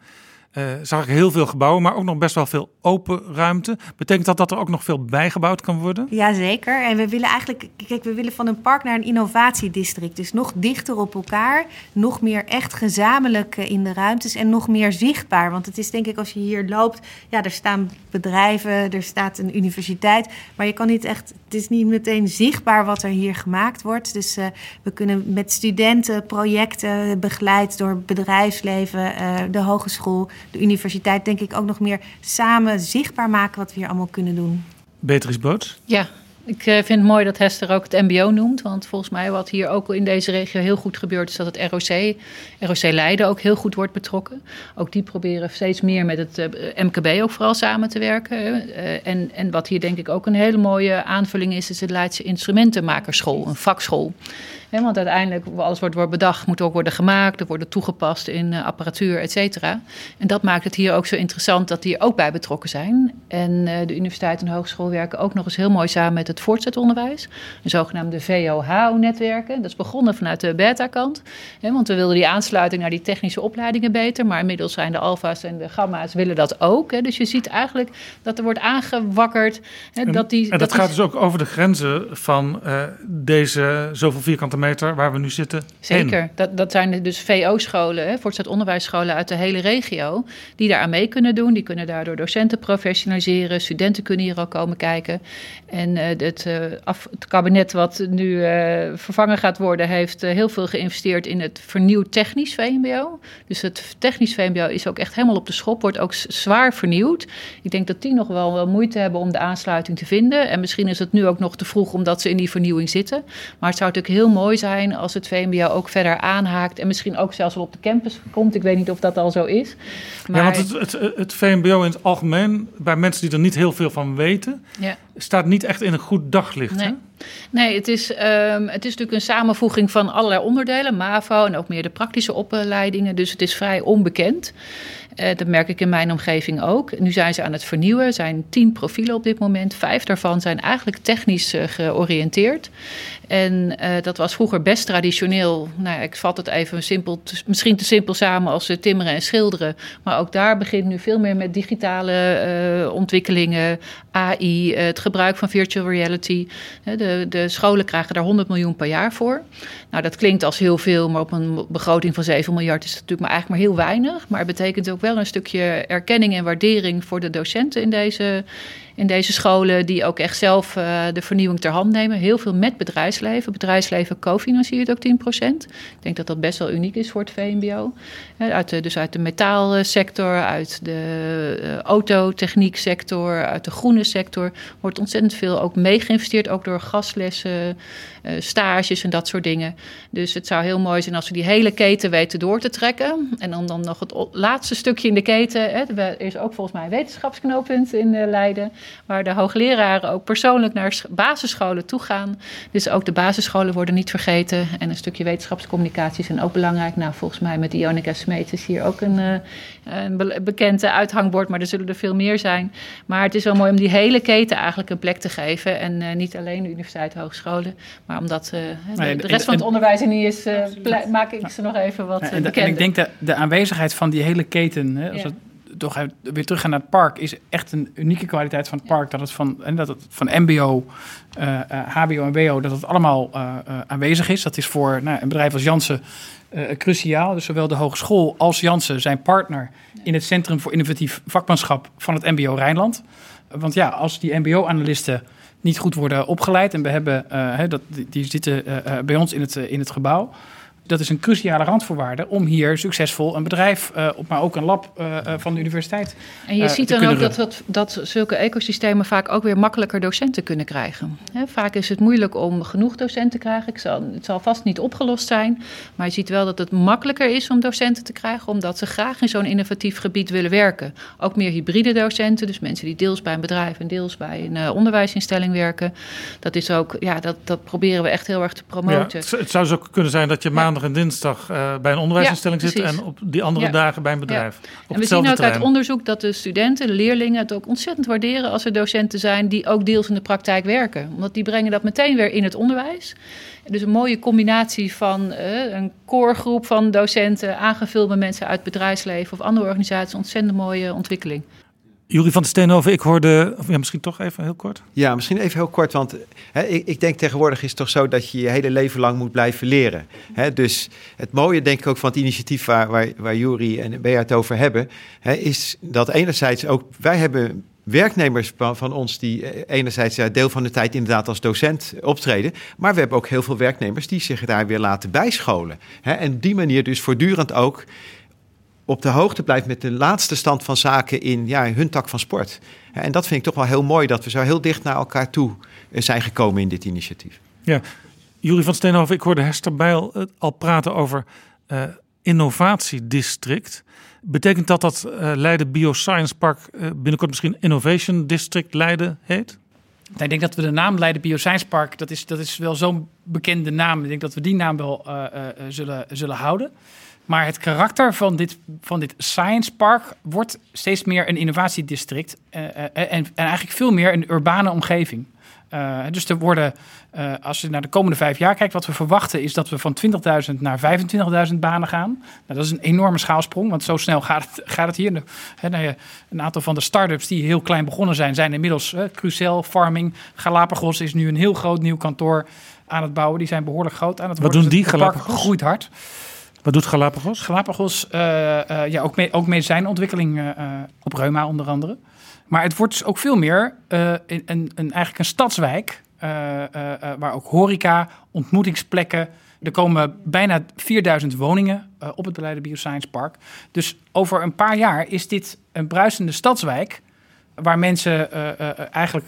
uh, zag ik heel veel gebouwen, maar ook nog best wel veel open ruimte. Betekent dat dat er ook nog veel bijgebouwd kan worden? Jazeker. En we willen eigenlijk, kijk, we willen van een park naar een innovatiedistrict. Dus nog dichter op elkaar, nog meer echt gezamenlijk eh, in de ruimtes en nog meer zichtbaar. Want het is denk ik als je hier loopt, ja, er staan bedrijven, er staat een universiteit, maar je kan niet echt, het is niet meteen zichtbaar wat er hier gemaakt wordt. Dus uh, we kunnen met studenten projecten begeleid door bedrijfsleven, uh, de hogeschool de universiteit denk ik ook nog meer samen zichtbaar maken wat we hier allemaal kunnen doen. Beatrice Boots? Ja, ik eh, vind het mooi dat Hester ook het MBO noemt. Want volgens mij wat hier ook in deze regio heel goed gebeurt... is dat het ROC, ROC Leiden ook heel goed wordt betrokken. Ook die proberen steeds meer met het uh, MKB ook vooral samen te werken. Uh, en, en wat hier denk ik ook een hele mooie aanvulling is... is het Leidse Instrumentenmakerschool, een vakschool want uiteindelijk, alles wordt, wordt bedacht, moet ook worden gemaakt, er worden toegepast in uh, apparatuur, et cetera. En dat maakt het hier ook zo interessant dat die er ook bij betrokken zijn. En uh, de universiteit en de hogeschool werken ook nog eens heel mooi samen met het voortzetonderwijs. Een zogenaamde VOH-netwerken. Dat is begonnen vanuit de beta-kant. want we wilden die aansluiting naar die technische opleidingen beter. Maar inmiddels zijn de alfa's en de gamma's willen dat ook. Dus je ziet eigenlijk dat er wordt aangewakkerd. En, dat die, en dat, dat gaat is... dus ook over de grenzen van uh, deze zoveel vierkante meter waar we nu zitten. Zeker. Dat, dat zijn dus VO-scholen, voortgezet onderwijsscholen uit de hele regio, die daar aan mee kunnen doen. Die kunnen daardoor docenten professionaliseren. Studenten kunnen hier ook komen kijken. En uh, het, uh, af, het, kabinet wat nu uh, vervangen gaat worden, heeft heel veel geïnvesteerd in het vernieuwd technisch VMBO. Dus het technisch VMBO is ook echt helemaal op de schop, wordt ook zwaar vernieuwd. Ik denk dat die nog wel, wel moeite hebben om de aansluiting te vinden. En misschien is het nu ook nog te vroeg omdat ze in die vernieuwing zitten. Maar het zou natuurlijk heel mooi zijn als het VMBO ook verder aanhaakt en misschien ook zelfs wel op de campus komt. Ik weet niet of dat al zo is. Maar... Ja, want het, het, het VMBO in het algemeen, bij mensen die er niet heel veel van weten, ja. staat niet echt in een goed daglicht. Nee. Hè? Nee, het is, um, het is natuurlijk een samenvoeging van allerlei onderdelen, MAVO en ook meer de praktische opleidingen. Dus het is vrij onbekend. Uh, dat merk ik in mijn omgeving ook. Nu zijn ze aan het vernieuwen. Er zijn tien profielen op dit moment. Vijf daarvan zijn eigenlijk technisch uh, georiënteerd. En uh, dat was vroeger best traditioneel. Nou, ik vat het even simpel, misschien te simpel samen als timmeren en schilderen. Maar ook daar begint nu veel meer met digitale ontwikkelingen, AI, het gebruik van virtual reality. De, de scholen krijgen daar 100 miljoen per jaar voor. Nou, dat klinkt als heel veel, maar op een begroting van 7 miljard is het natuurlijk maar eigenlijk maar heel weinig. Maar het betekent ook wel een stukje erkenning en waardering voor de docenten in deze, in deze scholen, die ook echt zelf uh, de vernieuwing ter hand nemen. Heel veel met bedrijfsleven. Bedrijfsleven co-financiert ook 10%. Ik denk dat dat best wel uniek is voor het VMBO. Uit dus uit de metaalsector, uit de uh, autotechnieksector, uit de groene sector wordt ontzettend veel ook meegeïnvesteerd, ook door gaslessen, stages en dat soort dingen. Dus het zou heel mooi zijn als we die hele keten weten door te trekken. En dan, dan nog het laatste stukje in de keten. Hè. Er is ook volgens mij een wetenschapsknooppunt in Leiden waar de hoogleraren ook persoonlijk naar basisscholen toe gaan. Dus ook de basisscholen worden niet vergeten. En een stukje wetenschapscommunicatie is ook belangrijk. Nou, volgens mij met Ionica Smeets is hier ook een, uh, een bekende uithangbord, maar er zullen er veel meer zijn. Maar het is wel mooi om die hele keten eigenlijk een plek te geven. En uh, niet alleen de universiteit, hogescholen, maar omdat uh, de, de, rest van het onderwijs er niet is, maak ik ze nog even wat en, bekender. En ik denk dat de aanwezigheid van die hele keten, hè, als Ja. het toch weer terug gaan naar het park, is echt een unieke kwaliteit van het park. Dat het van, en dat het van MBO, uh, uh, HBO en WO, dat het allemaal uh, aanwezig is. Dat is voor nou, een bedrijf als Jansen cruciaal. Dus zowel de hogeschool als Jansen zijn partner in het Centrum voor Innovatief Vakmanschap van het MBO Rijnland. Want ja, als die MBO-analisten niet goed worden opgeleid en we hebben, dat, die, die zitten bij ons in het, in het gebouw dat is een cruciale randvoorwaarde om hier succesvol een bedrijf, uh, maar ook een lab uh, van de universiteit. En je ziet dan ook dat, dat, dat zulke ecosystemen vaak ook weer makkelijker docenten kunnen krijgen. He, vaak is het moeilijk om genoeg docenten te krijgen. Ik zal, het zal vast niet opgelost zijn, maar je ziet wel dat het makkelijker is om docenten te krijgen, omdat ze graag in zo'n innovatief gebied willen werken. Ook meer hybride docenten, dus mensen die deels bij een bedrijf en deels bij een uh, onderwijsinstelling werken. Dat is ook, ja, dat, dat proberen we echt heel erg te promoten. Ja, het, zou zo kunnen zijn dat je maandag en dinsdag uh, bij een onderwijsinstelling zit en op die andere dagen bij een bedrijf. En we zien ook uit onderzoek dat de studenten, de leerlingen het ook ontzettend waarderen als er docenten zijn die ook deels in de praktijk werken. Omdat die brengen dat meteen weer in het onderwijs. Dus een mooie combinatie van uh, een koorgroep van docenten, aangevuld met mensen uit het bedrijfsleven of andere organisaties. Ontzettend mooie ontwikkeling. Jurie van de Steenhoven, ik hoorde, ja, misschien toch even heel kort. Ja, misschien even heel kort, want hè, ik, ik, denk tegenwoordig is het toch zo dat je je hele leven lang moet blijven leren. Hè, dus het mooie denk ik ook van het initiatief waar, waar, waar Jurie en Bea het over hebben, hè, is dat enerzijds ook, wij hebben werknemers van ons die eh, enerzijds deel van de tijd inderdaad als docent optreden. Maar we hebben ook heel veel werknemers die zich daar weer laten bijscholen. En op die manier dus voortdurend ook op de hoogte blijft met de laatste stand van zaken in ja, hun tak van sport. En dat vind ik toch wel heel mooi dat we zo heel dicht naar elkaar toe eh, zijn gekomen in dit initiatief. Ja, Jurie van Steenhoven, ik hoorde Hester Bijl eh, al praten over uh, innovatiedistrict. Betekent dat dat uh, Leiden Bioscience Park uh, binnenkort misschien Innovation District Leiden heet? ik denk dat we de naam Leiden Bioscience Park, dat is, dat is wel zo'n bekende naam. Ik denk dat we die naam wel uh, zullen, zullen houden. Maar het karakter van dit, van dit Science Park wordt steeds meer een innovatiedistrict. en, en eigenlijk veel meer een urbane omgeving. Uh, dus er worden, uh, als je naar de komende vijf jaar kijkt, wat we verwachten is dat we van 20.000 naar 25.000 banen gaan. Nou, dat is een enorme schaalsprong, want zo snel gaat het, gaat het hier. He, nou ja, een aantal van de start-ups die heel klein begonnen zijn, zijn inmiddels uh, Crucel, Farming. Galapagos is nu een heel groot nieuw kantoor aan het bouwen. Die zijn behoorlijk groot aan het worden. Wat doen dus die? Galapagos groeit hard. Wat doet Galapagos? Galapagos, ja, ook, me, ook medicijnontwikkeling op reuma onder andere. Maar het wordt dus ook veel meer uh, een, eigenlijk een stadswijk. Uh, uh, waar ook horeca, ontmoetingsplekken. Er komen bijna 4000 woningen op het Beleiden Bioscience Park. Dus over een paar jaar is dit een bruisende stadswijk. Waar mensen eigenlijk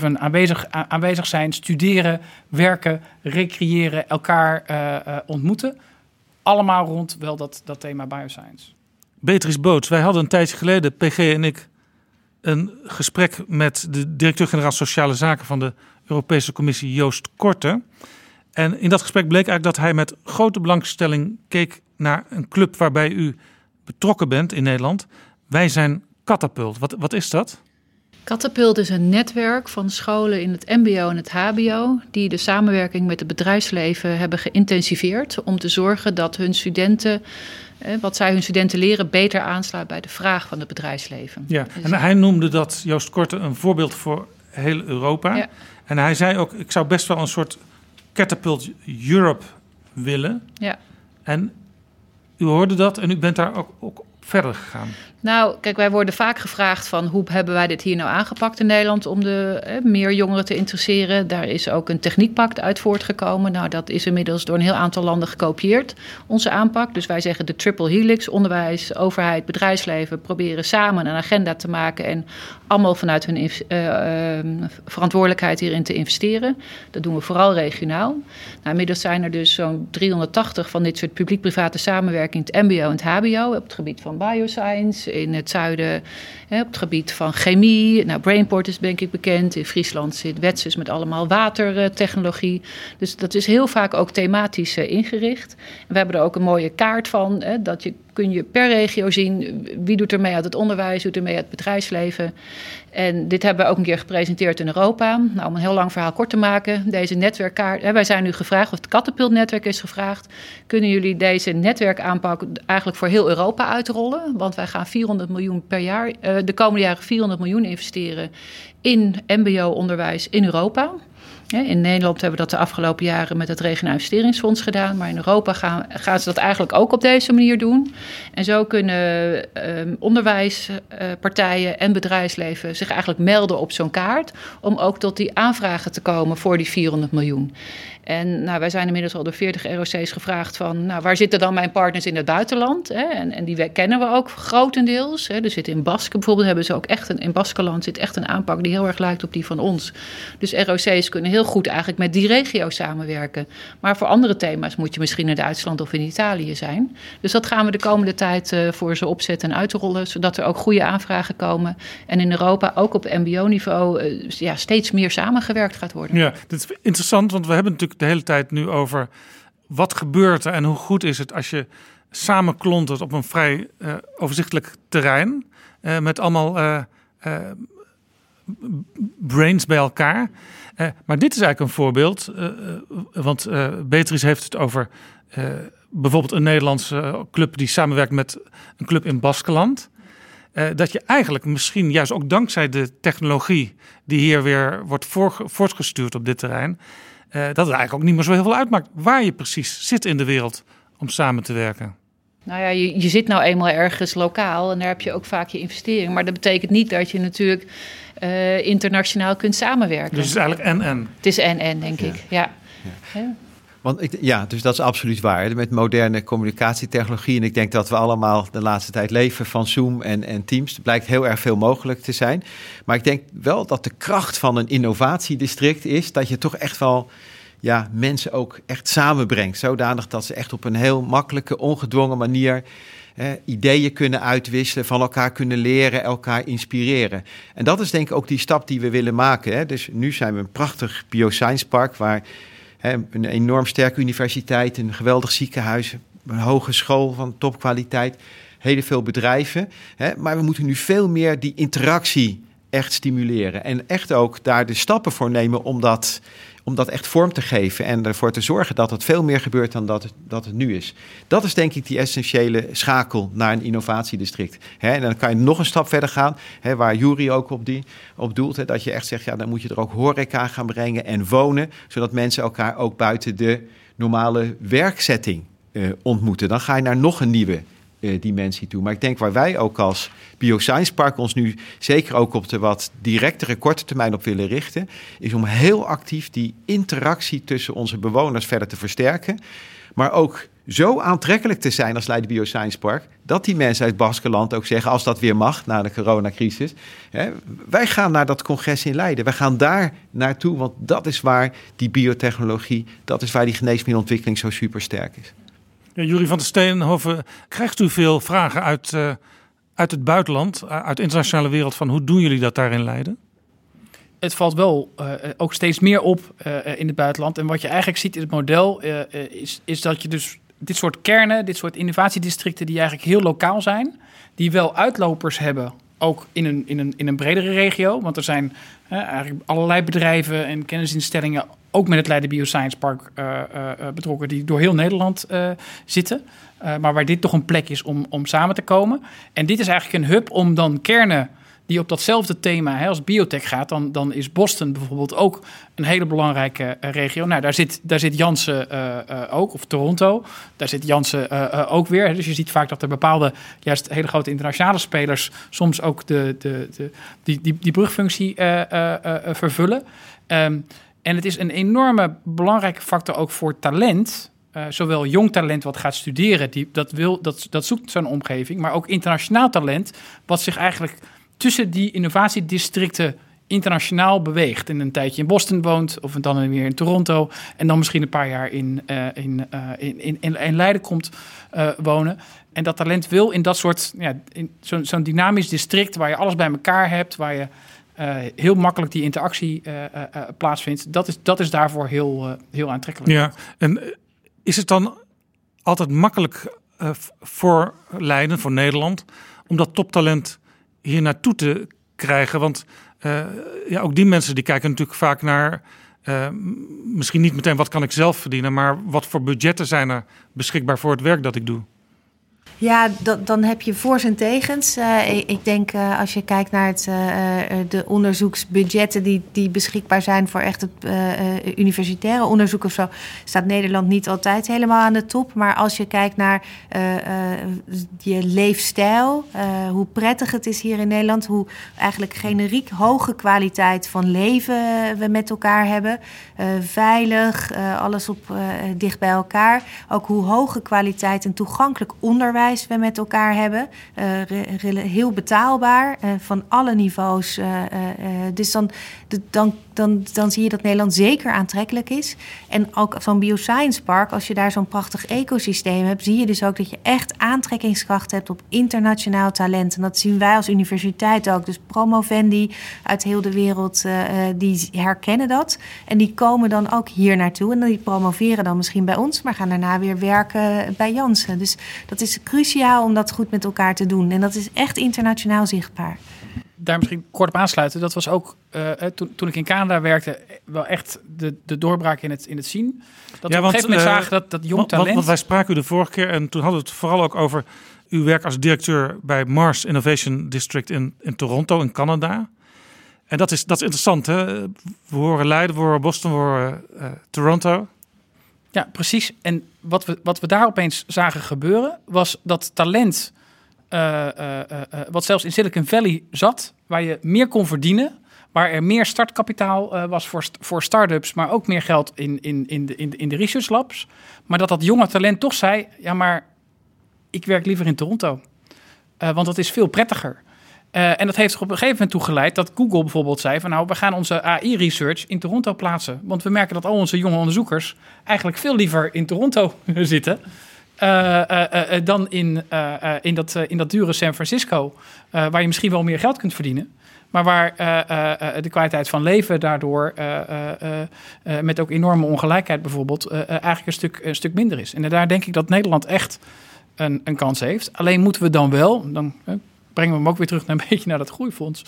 24-7 aanwezig, aanwezig zijn, studeren, werken, recreëren, elkaar ontmoeten. Allemaal rond wel dat, dat thema bioscience. Beatrice Boots, wij hadden een tijdje geleden, PG en ik, een gesprek met de directeur-generaal Sociale Zaken van de Europese Commissie, Joost Korte. En in dat gesprek bleek eigenlijk dat hij met grote belangstelling keek naar een club waarbij u betrokken bent in Nederland. Wij zijn Catapult. Wat, wat is dat? Catapult is een netwerk van scholen in het MBO en het HBO die de samenwerking met het bedrijfsleven hebben geïntensiveerd om te zorgen dat hun studenten wat zij hun studenten leren beter aansluit bij de vraag van het bedrijfsleven. Ja, dus en hij noemde dat, Joost Korte, een voorbeeld voor heel Europa. Ja. En hij zei ook, ik zou best wel een soort Catapult Europe willen. Ja. En u hoorde dat en u bent daar ook, ook verder gegaan. Nou, kijk, wij worden vaak gevraagd van hoe hebben wij dit hier nou aangepakt in Nederland om de meer jongeren te interesseren. Daar is ook een techniekpact uit voortgekomen. Nou, dat is inmiddels door een heel aantal landen gekopieerd, onze aanpak. Dus wij zeggen de triple helix, onderwijs, overheid, bedrijfsleven, proberen samen een agenda te maken en allemaal vanuit hun uh, uh, verantwoordelijkheid hierin te investeren. Dat doen we vooral regionaal. Nou, inmiddels zijn er dus zo'n 380 van dit soort publiek-private samenwerking, het MBO en het HBO, op het gebied van bioscience in het zuiden op het gebied van chemie. Nou, Brainport is denk ik bekend. In Friesland zit Wetsus met allemaal watertechnologie. Dus dat is heel vaak ook thematisch eh, ingericht. We hebben er ook een mooie kaart van, hè, dat je kun je per regio zien wie doet er mee uit het onderwijs, doet er mee uit het bedrijfsleven. En dit hebben we ook een keer gepresenteerd in Europa. Nou, om een heel lang verhaal kort te maken, deze netwerkkaart. Hè, wij zijn nu gevraagd, of het Catapult-netwerk is gevraagd. Kunnen jullie deze netwerkaanpak eigenlijk voor heel Europa uitrollen? Want wij gaan 400 miljoen per jaar, uh, de komende jaren 400 miljoen investeren in MBO-onderwijs in Europa. In Nederland hebben we dat de afgelopen jaren met het regionaal investeringsfonds gedaan. Maar in Europa gaan, gaan ze dat eigenlijk ook op deze manier doen. En zo kunnen ehm, onderwijspartijen en bedrijfsleven zich eigenlijk melden op zo'n kaart. Om ook tot die aanvragen te komen voor die 400 miljoen. En nou, wij zijn inmiddels al door 40 ROC's gevraagd van... Nou, waar zitten dan mijn partners in het buitenland? Hè? En, en die kennen we ook grotendeels. Hè? Er zit in Basken bijvoorbeeld, hebben ze ook echt een... in Baskenland zit echt een aanpak die heel erg lijkt op die van ons. Dus ROC's kunnen heel goed eigenlijk met die regio samenwerken. Maar voor andere thema's moet je misschien in Duitsland of in Italië zijn. Dus dat gaan we de komende tijd uh, voor ze opzetten en uitrollen... zodat er ook goede aanvragen komen. En in Europa ook op mbo-niveau uh, ja, steeds meer samengewerkt gaat worden. Ja, dat is interessant, want we hebben natuurlijk de hele tijd nu over wat gebeurt er en hoe goed is het als je samenklontert op een vrij uh, overzichtelijk terrein uh, met allemaal uh, brains bij elkaar. maar dit is eigenlijk een voorbeeld, want Beatrice heeft het over bijvoorbeeld een Nederlandse club die samenwerkt met een club in Baskeland. dat je eigenlijk misschien juist ook dankzij de technologie die hier weer wordt voortgestuurd op dit terrein, dat het eigenlijk ook niet meer zo heel veel uitmaakt waar je precies zit in de wereld om samen te werken. Nou ja, je, je zit nou eenmaal ergens lokaal en daar heb je ook vaak je investering. Maar dat betekent niet dat je natuurlijk uh, internationaal kunt samenwerken. Dus het is eigenlijk en-en? Het is en-en, denk ja. ik, ja. ja. ja. Want ik, ja, dus dat is absoluut waar. Met moderne communicatietechnologie. En ik denk dat we allemaal de laatste tijd leven van Zoom en, en Teams. Er blijkt heel erg veel mogelijk te zijn. Maar ik denk wel dat de kracht van een innovatiedistrict is dat je toch echt wel ja, mensen ook echt samenbrengt. Zodanig dat ze echt op een heel makkelijke, ongedwongen manier eh, ideeën kunnen uitwisselen, van elkaar kunnen leren, elkaar inspireren. En dat is denk ik ook die stap die we willen maken. Hè. Dus nu zijn we een prachtig bioscience park waar een enorm sterke universiteit, een geweldig ziekenhuis, een hogeschool van topkwaliteit, hele veel bedrijven. Maar we moeten nu veel meer die interactie echt stimuleren. En echt ook daar de stappen voor nemen om dat, om dat echt vorm te geven. En ervoor te zorgen dat het veel meer gebeurt dan dat dat het nu is. Dat is denk ik die essentiële schakel naar een innovatiedistrict. en dan kan je nog een stap verder gaan, waar Jury ook op, die, op doelt. dat je echt zegt, ja, dan moet je er ook horeca gaan brengen en wonen. Zodat mensen elkaar ook buiten de normale werkzetting uh, ontmoeten. Dan ga je naar nog een nieuwe uh, dimensie toe. Maar ik denk waar wij ook als Bioscience Park ons nu zeker ook op de wat directere korte termijn op willen richten, is om heel actief die interactie tussen onze bewoners verder te versterken. Maar ook zo aantrekkelijk te zijn als Leiden Bioscience Park, dat die mensen uit Baskeland ook zeggen, als dat weer mag na de coronacrisis, hè, wij gaan naar dat congres in Leiden. Wij gaan daar naartoe, want dat is waar die biotechnologie, dat is waar die geneesmiddelontwikkeling zo super sterk is. Ja, Jurie van der Steenhoven, krijgt u veel vragen uit, uh, uit het buitenland, uit de internationale wereld, van hoe doen jullie dat daar in Leiden? Het valt wel uh, ook steeds meer op in het buitenland. En wat je eigenlijk ziet in het model, is, is dat je dus dit soort kernen, dit soort innovatiedistricten, die eigenlijk heel lokaal zijn, die wel uitlopers hebben ook in een, in een, in een bredere regio. Want er zijn eigenlijk allerlei bedrijven en kennisinstellingen ook met het Leiden Bioscience Park uh, uh, betrokken, die door heel Nederland zitten. maar waar dit toch een plek is om, om samen te komen. En dit is eigenlijk een hub om dan kernen die op datzelfde thema als biotech gaat, dan, dan is Boston bijvoorbeeld ook een hele belangrijke regio. Nou, daar zit, daar zit Jansen ook, of Toronto. Daar zit Jansen ook weer. Dus je ziet vaak dat er bepaalde, juist hele grote internationale spelers, soms ook de, de, de, die, die, die brugfunctie vervullen. Um, en het is een enorme belangrijke factor ook voor talent. Zowel jong talent wat gaat studeren, die, dat, wil, dat, dat zoekt zo'n omgeving, maar ook internationaal talent, wat zich eigenlijk tussen die innovatiedistricten internationaal beweegt. En een tijdje in Boston woont, of dan weer in Toronto, en dan misschien een paar jaar in, in, uh, in, in, in, in, Leiden komt wonen. En dat talent wil in dat soort, ja, zo'n zo dynamisch district waar je alles bij elkaar hebt, waar je heel makkelijk die interactie plaatsvindt. Dat is, dat is daarvoor heel, heel aantrekkelijk. Ja, en is het dan altijd makkelijk voor Leiden, voor Nederland, om dat toptalent hier naartoe te krijgen? Want ja, ook die mensen die kijken natuurlijk vaak naar. misschien niet meteen wat kan ik zelf verdienen, maar wat voor budgetten zijn er beschikbaar voor het werk dat ik doe? Ja, dan heb je voor's en tegens. Uh, ik, denk uh, als je kijkt naar het, uh, de onderzoeksbudgetten die, die beschikbaar zijn voor echt het universitaire onderzoek of zo, staat Nederland niet altijd helemaal aan de top. Maar als je kijkt naar je leefstijl, hoe prettig het is hier in Nederland, hoe eigenlijk generiek hoge kwaliteit van leven we met elkaar hebben, veilig, alles op dicht bij elkaar, ook hoe hoge kwaliteit en toegankelijk onderwijs we met elkaar hebben. Uh, heel betaalbaar, uh, van alle niveaus. Uh, dus dan, dan, dan, dan zie je dat Nederland zeker aantrekkelijk is. En ook zo'n bioscience park, als je daar zo'n prachtig ecosysteem hebt, zie je dus ook dat je echt aantrekkingskracht hebt op internationaal talent. En dat zien wij als universiteit ook. Dus promovendi uit heel de wereld, die herkennen dat. En die komen dan ook hier naartoe. En die promoveren dan misschien bij ons, maar gaan daarna weer werken bij Jansen. Dus dat is cruciaal om dat goed met elkaar te doen. En dat is echt internationaal zichtbaar. Daar misschien kort op aansluiten. Dat was ook uh, toen, toen ik in Canada werkte, wel echt de, de doorbraak in het, in het zien. Dat ja, we op een gegeven moment uh, zagen dat, dat jong talent... Want, want wij spraken u de vorige keer en toen hadden we het vooral ook over uw werk als directeur bij Mars Innovation District in, in Toronto, in Canada. En dat is, dat is interessant. Hè? We horen Leiden, we horen Boston, we horen uh, Toronto. Ja, precies. En wat we, wat we daar opeens zagen gebeuren, was dat talent, uh, uh, wat zelfs in Silicon Valley zat, waar je meer kon verdienen, waar er meer startkapitaal was voor, voor start-ups, maar ook meer geld in, in, in, de, in, de research labs. Maar dat dat jonge talent toch zei, ja maar ik werk liever in Toronto. want dat is veel prettiger. En dat heeft er op een gegeven moment toe geleid dat Google bijvoorbeeld zei van nou, we gaan onze AI-research in Toronto plaatsen. Want we merken dat al onze jonge onderzoekers eigenlijk veel liever in Toronto zitten. Uh, uh, dan in, in, dat, in dat dure San Francisco, waar je misschien wel meer geld kunt verdienen. Maar waar de kwaliteit van leven daardoor, met ook enorme ongelijkheid bijvoorbeeld, eigenlijk een stuk, een stuk minder is. En daar denk ik dat Nederland echt een, een kans heeft. Alleen moeten we dan wel, dan brengen we hem ook weer terug naar een beetje naar dat groeifonds.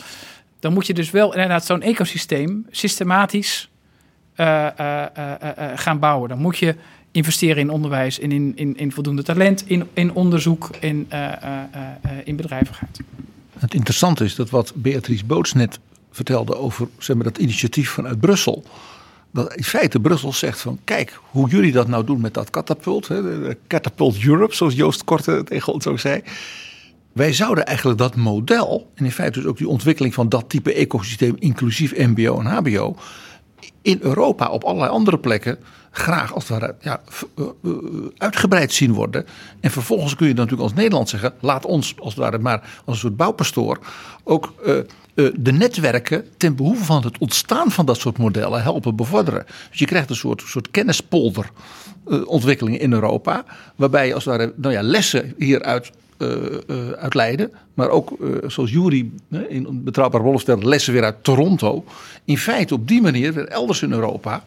Dan moet je dus wel inderdaad zo'n ecosysteem systematisch uh, uh, uh, gaan bouwen. Dan moet je investeren in onderwijs, in, in, in, in voldoende talent, in, in onderzoek, in, in bedrijvigheid. Het interessante is dat wat Beatrice Boots net vertelde over zeg maar, dat initiatief vanuit Brussel. Dat in feite Brussel zegt van kijk hoe jullie dat nou doen met dat katapult. Catapult Europe, zoals Joost Korte tegen ons ook zei. Wij zouden eigenlijk dat model, en in feite dus ook die ontwikkeling van dat type ecosysteem, inclusief MBO en HBO, in Europa op allerlei andere plekken graag als het ware ja, eh, eh, uitgebreid zien worden. En vervolgens kun je dan natuurlijk als Nederland zeggen: laat ons als het ware maar als een soort bouwpastoor ook uh, de netwerken ten behoeve van het ontstaan van dat soort modellen helpen bevorderen. Dus je krijgt een soort, soort kennispolder. ontwikkeling in Europa, waarbij je als het ware nou ja, lessen hieruit uh, Leiden. Maar ook, zoals Jury in Betrouwbaar Wolf stelt, lessen weer uit Toronto. In feite op die manier weer elders in Europa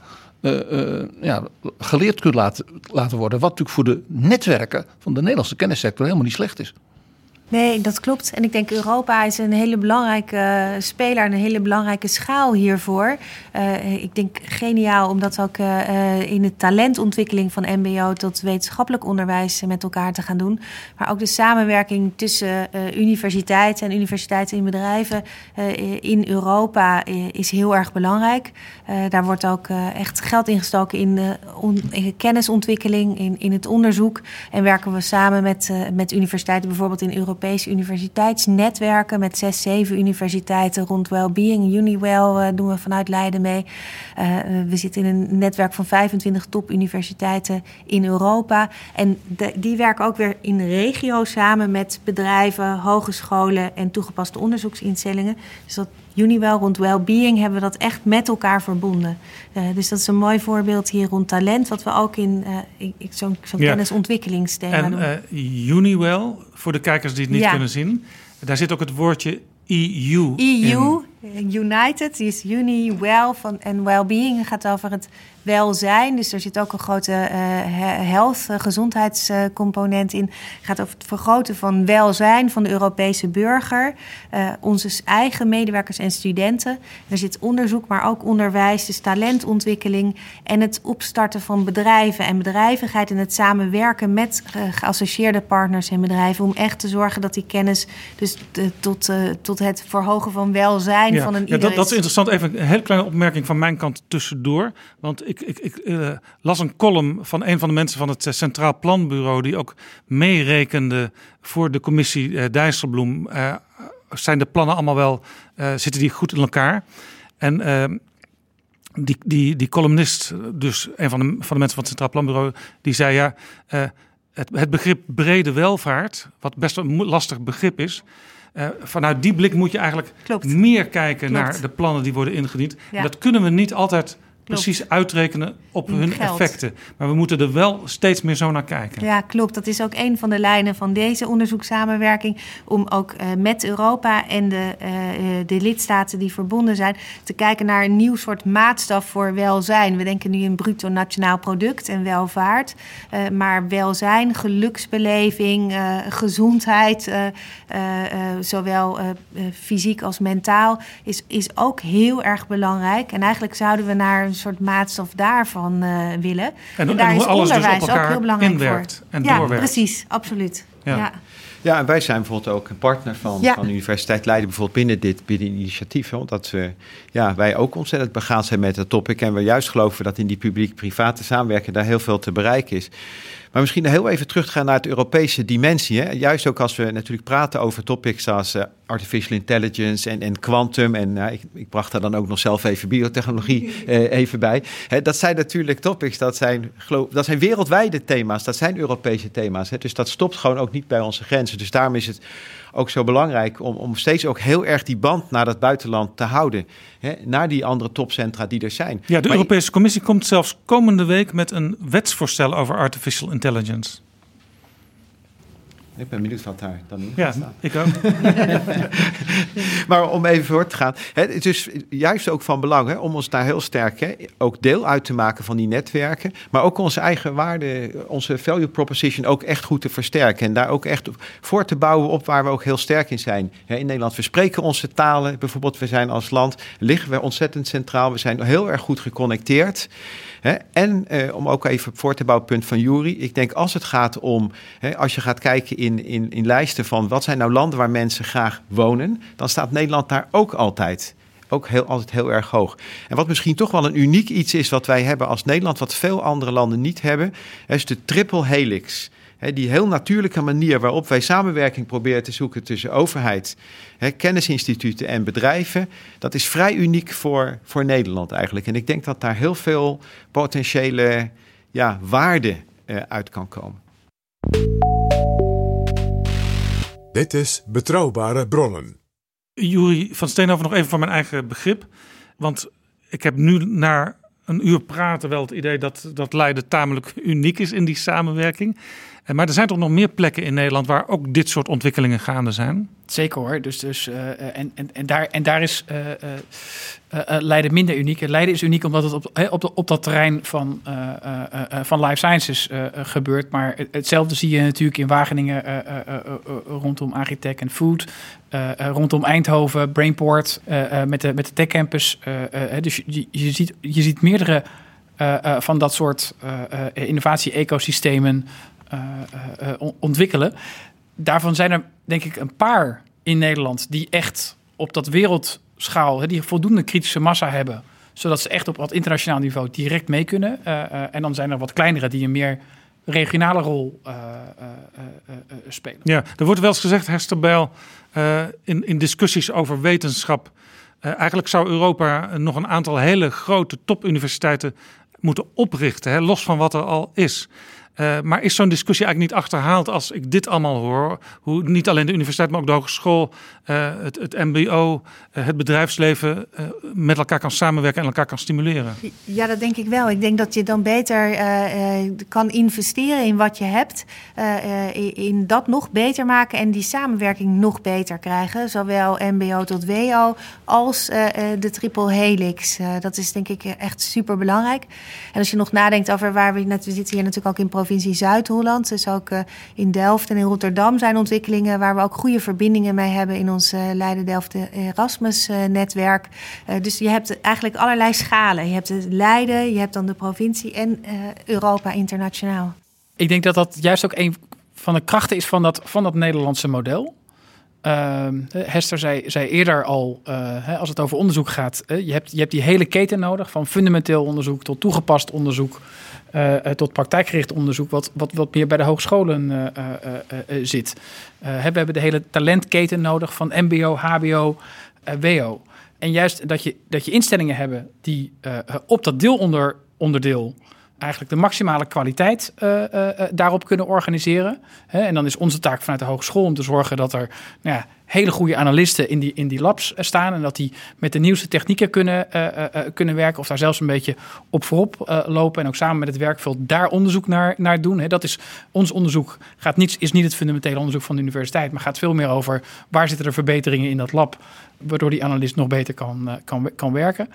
ja, geleerd kunt laten, laten worden. Wat natuurlijk voor de netwerken van de Nederlandse kennissector helemaal niet slecht is. Nee, dat klopt. En ik denk Europa is een hele belangrijke speler en een hele belangrijke schaal hiervoor. Uh, ik denk geniaal om dat ook uh, in de talentontwikkeling van MBO tot wetenschappelijk onderwijs met elkaar te gaan doen. Maar ook de samenwerking tussen universiteiten en universiteiten in bedrijven in Europa is heel erg belangrijk. daar wordt ook echt geld ingestoken in in kennisontwikkeling, in, in het onderzoek. En werken we samen met, met universiteiten, bijvoorbeeld in Europa Europese universiteitsnetwerken met zes, zeven universiteiten rond well-being. Uniwell uh, doen we vanuit Leiden mee. Uh, we zitten in een netwerk van 25 topuniversiteiten in Europa. En die werken ook weer in regio samen met bedrijven, hogescholen en toegepaste onderzoeksinstellingen. Dus dat Uniwell rond well-being hebben we dat echt met elkaar verbonden. Uh, dus dat is een mooi voorbeeld hier rond talent, wat we ook in uh, zo'n zo ja. kennisontwikkelingsthema en, doen. Uh, Uniwell, voor de kijkers die het niet ja. kunnen zien, daar zit ook het woordje EU. EU, United, die is Uni, Well van, en Wellbeing. Gaat over het welzijn. Dus er zit ook een grote uh, health, uh, gezondheidscomponent in. Het gaat over het vergroten van welzijn van de Europese burger. Onze eigen medewerkers en studenten. Er zit onderzoek, maar ook onderwijs, dus talentontwikkeling. En het opstarten van bedrijven en bedrijvigheid. En het samenwerken met geassocieerde partners en bedrijven. Om echt te zorgen dat die kennis dus tot, tot het verhogen van welzijn ja, van een ja, dat, dat is interessant. Even een hele kleine opmerking van mijn kant tussendoor. Want ik, ik, ik uh, las een column van een van de mensen van het uh, Centraal Planbureau... die ook meerekende voor de commissie uh, Dijsselbloem. zijn de plannen allemaal wel, zitten die goed in elkaar? En ehm, die, die, die columnist, dus een van de, van de mensen van het Centraal Planbureau... die zei ja, het, het begrip brede welvaart, wat best een lastig begrip is... Uh, vanuit die blik moet je eigenlijk Klopt. meer kijken Klopt. naar de plannen die worden ingediend. Ja. En dat kunnen we niet altijd precies uitrekenen op hun geld. effecten. Maar we moeten er wel steeds meer zo naar kijken. Ja, klopt. Dat is ook een van de lijnen van deze onderzoekssamenwerking. Om ook uh, met Europa en de, uh, de lidstaten die verbonden zijn... te kijken naar een nieuw soort maatstaf voor welzijn. We denken nu in bruto nationaal product en welvaart. Uh, maar welzijn, geluksbeleving, gezondheid... zowel fysiek als mentaal, is, is ook heel erg belangrijk. En eigenlijk zouden we naar een soort maatstaf daarvan uh, willen. En, en daar en hoe is alles dus onderwijs op ook heel belangrijk inwerkt voor. en ja, doorwerkt. precies, absoluut. Ja. Ja. Ja, en wij zijn bijvoorbeeld ook een partner van, Ja. van de Universiteit Leiden, bijvoorbeeld binnen dit binnen initiatief. hè, Omdat we, ja, wij ook ontzettend begaan zijn met het topic. En we juist geloven dat in die publiek-private samenwerking daar heel veel te bereiken is. Maar misschien heel even terug te gaan naar de Europese dimensie. Hè? Juist ook als we natuurlijk praten over topics als eh, artificial intelligence en, en quantum. En eh, ik, ik bracht daar dan ook nog zelf even biotechnologie eh, even bij. Hè, dat zijn natuurlijk topics, dat zijn, geloof, dat zijn wereldwijde thema's. Dat zijn Europese thema's. Hè? Dus dat stopt gewoon ook niet bij onze grenzen. Dus daarom is het ook zo belangrijk om, om steeds ook heel erg die band naar dat buitenland te houden. Hè? Naar die andere topcentra die er zijn. Ja, de Maar- Europese Commissie komt zelfs komende week met een wetsvoorstel over artificial intelligence. Ik ben benieuwd wat daar dan in Ja, ik ook. maar om even voor te gaan. Hè, het is juist ook van belang hè, om ons daar heel sterk hè, ook deel uit te maken van die netwerken. Maar ook onze eigen waarde, onze value proposition ook echt goed te versterken. En daar ook echt voor te bouwen op waar we ook heel sterk in zijn. Hè, in Nederland, we spreken onze talen. Bijvoorbeeld, we zijn als land, liggen we ontzettend centraal. We zijn heel erg goed geconnecteerd. Hè? En eh, om ook even voor te bouwen, punt van Jury. Ik denk als het gaat om, hè, als je gaat kijken in, in, in lijsten van wat zijn nou landen waar mensen graag wonen, dan staat Nederland daar ook altijd. Ook heel, altijd heel erg hoog. En wat misschien toch wel een uniek iets is wat wij hebben als Nederland, wat veel andere landen niet hebben, is de triple helix. Hè, die heel natuurlijke manier waarop wij samenwerking proberen te zoeken tussen overheid, hè, kennisinstituten en bedrijven, dat is vrij uniek voor, voor Nederland eigenlijk. En ik denk dat daar heel veel potentiële ja, waarde eh, uit kan komen. Dit is Betrouwbare Bronnen. Jury van Steenhoven, nog even van mijn eigen begrip. Want ik heb nu na een uur praten wel het idee dat, dat Leiden tamelijk uniek is in die samenwerking. Eh, Maar er zijn toch nog meer plekken in Nederland waar ook dit soort ontwikkelingen gaande zijn? Zeker hoor. Dus, dus, eh, en, en, en, daar, en daar is eh, eh, eh, eh, Leiden minder uniek. En Leiden is uniek omdat het op, op, de, op dat terrein van, eh, eh, eh, van life sciences eh, eh, gebeurt. Maar het- hetzelfde zie je natuurlijk in Wageningen eh, eh, eh, eh, rondom Agritech en Food. eh, eh, rondom Eindhoven, Brainport, eh, eh, met, de, met de Tech Campus. eh, eh, dus je, je, ziet, je ziet meerdere eh, eh, van dat soort eh, eh, innovatie-ecosystemen eh, eh, eh, ontwikkelen. Daarvan zijn er denk ik een paar in Nederland die echt op dat wereldschaal, die voldoende kritische massa hebben, zodat ze echt op wat internationaal niveau direct mee kunnen. Eh, eh, en dan zijn er wat kleinere die een meer regionale rol eh, eh, eh, eh, eh, spelen. Ja, er wordt wel eens gezegd, Hester Bijl, eh, in, in discussies over wetenschap. eh, eigenlijk zou Europa nog een aantal hele grote topuniversiteiten moeten oprichten, hè, los van wat er al is. Uh, maar is zo'n discussie eigenlijk niet achterhaald als ik dit allemaal hoor? Hoe niet alleen de universiteit, maar ook de hogeschool, uh, het, het MBO, uh, het bedrijfsleven met elkaar kan samenwerken en elkaar kan stimuleren? Ja, dat denk ik wel. Ik denk dat je dan beter kan investeren in wat je hebt, in dat nog beter maken en die samenwerking nog beter krijgen. Zowel MBO tot WO als de triple helix. dat is denk ik echt super belangrijk. En als je nog nadenkt over waar we net, we zitten hier natuurlijk ook in provincie Zuid-Holland. Dus ook uh, in Delft en in Rotterdam zijn ontwikkelingen waar we ook goede verbindingen mee hebben in ons uh, Leiden-Delft Erasmus-netwerk. Uh, dus je hebt eigenlijk allerlei schalen. Je hebt het Leiden, je hebt dan de provincie en Europa internationaal. Ik denk dat dat juist ook een van de krachten is van dat, van dat Nederlandse model. Uh, Hester zei, zei eerder al, als het over onderzoek gaat, uh, je, hebt, je hebt die hele keten nodig, van fundamenteel onderzoek tot toegepast onderzoek, uh, tot praktijkgericht onderzoek, wat, wat, wat meer bij de hogescholen zit. we hebben de hele talentketen nodig, van MBO, HBO, WO. En juist dat je, dat je instellingen hebben die op dat deelonderdeel eigenlijk de maximale kwaliteit uh, uh, daarop kunnen organiseren. En dan is onze taak vanuit de hogeschool om te zorgen dat er nou ja, hele goede analisten in die, in die labs staan. En dat die met de nieuwste technieken kunnen, kunnen werken. Of daar zelfs een beetje op voorop lopen. En ook samen met het werkveld daar onderzoek naar, naar doen. Dat is, ons onderzoek gaat niet, is niet het fundamentele onderzoek van de universiteit. Maar gaat veel meer over waar zitten er verbeteringen in dat lab. Waardoor die analist nog beter kan, kan, kan werken.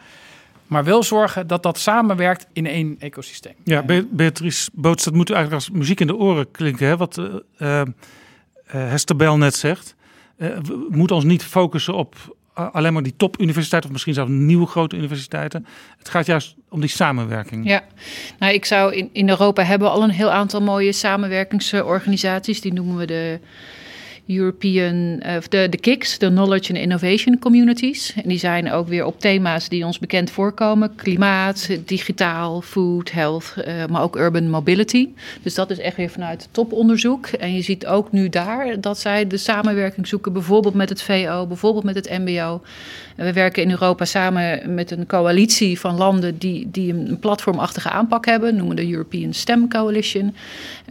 Maar wel zorgen dat dat samenwerkt in één ecosysteem. Ja, Beatrice Boots, dat moet eigenlijk als muziek in de oren klinken. Hè? Wat uh, uh, Hester Bel net zegt. we moeten ons niet focussen op alleen maar die topuniversiteiten... of misschien zelfs nieuwe grote universiteiten. Het gaat juist om die samenwerking. Ja, nou, ik zou in, in Europa hebben al een heel aantal mooie samenwerkingsorganisaties. Die noemen we de European, uh, de, de KICS, de Knowledge and Innovation Communities. En die zijn ook weer op thema's die ons bekend voorkomen: klimaat, digitaal, food, health, uh, maar ook urban mobility. Dus dat is echt weer vanuit toponderzoek. En je ziet ook nu daar dat zij de samenwerking zoeken, bijvoorbeeld met het VO, bijvoorbeeld met het MBO. En we werken in Europa samen met een coalitie van landen die, die een platformachtige aanpak hebben, noemen de European STEM Coalition.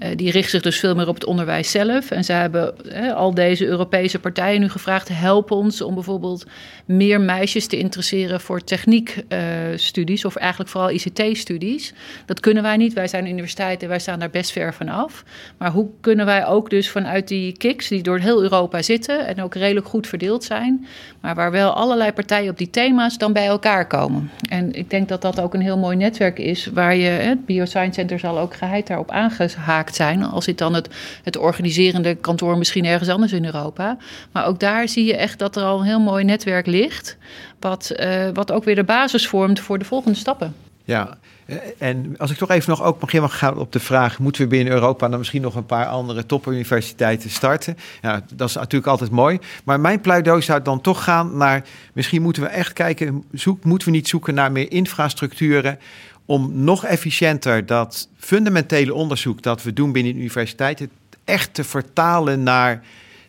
Uh, die richt zich dus veel meer op het onderwijs zelf. En zij hebben al deze Europese partijen nu gevraagd: help ons om bijvoorbeeld meer meisjes te interesseren voor techniekstudies, uh, of eigenlijk vooral ICT-studies. Dat kunnen wij niet. Wij zijn universiteiten, wij staan daar best ver van af. Maar hoe kunnen wij ook dus vanuit die KICS, die door heel Europa zitten en ook redelijk goed verdeeld zijn, maar waar wel allerlei partijen op die thema's dan bij elkaar komen? En ik denk dat dat ook een heel mooi netwerk is, waar je, het Bioscience Center zal ook geheid daarop aangehaakt zijn. Al zit dan het, het organiserende kantoor misschien ergens anders in Europa. Maar ook daar zie je echt dat er al een heel mooi netwerk ligt. Wat, uh, wat ook weer de basis vormt voor de volgende stappen. Ja, eh, en als ik toch even nog ook mag gaan op de vraag: moeten we binnen Europa dan misschien nog een paar andere topuniversiteiten starten? Ja, dat is natuurlijk altijd mooi. Maar mijn pleidooi zou dan toch gaan naar: misschien moeten we echt kijken, zoek, moeten we niet zoeken naar meer infrastructuren om nog efficiënter dat fundamentele onderzoek dat we doen binnen universiteiten echt te vertalen naar,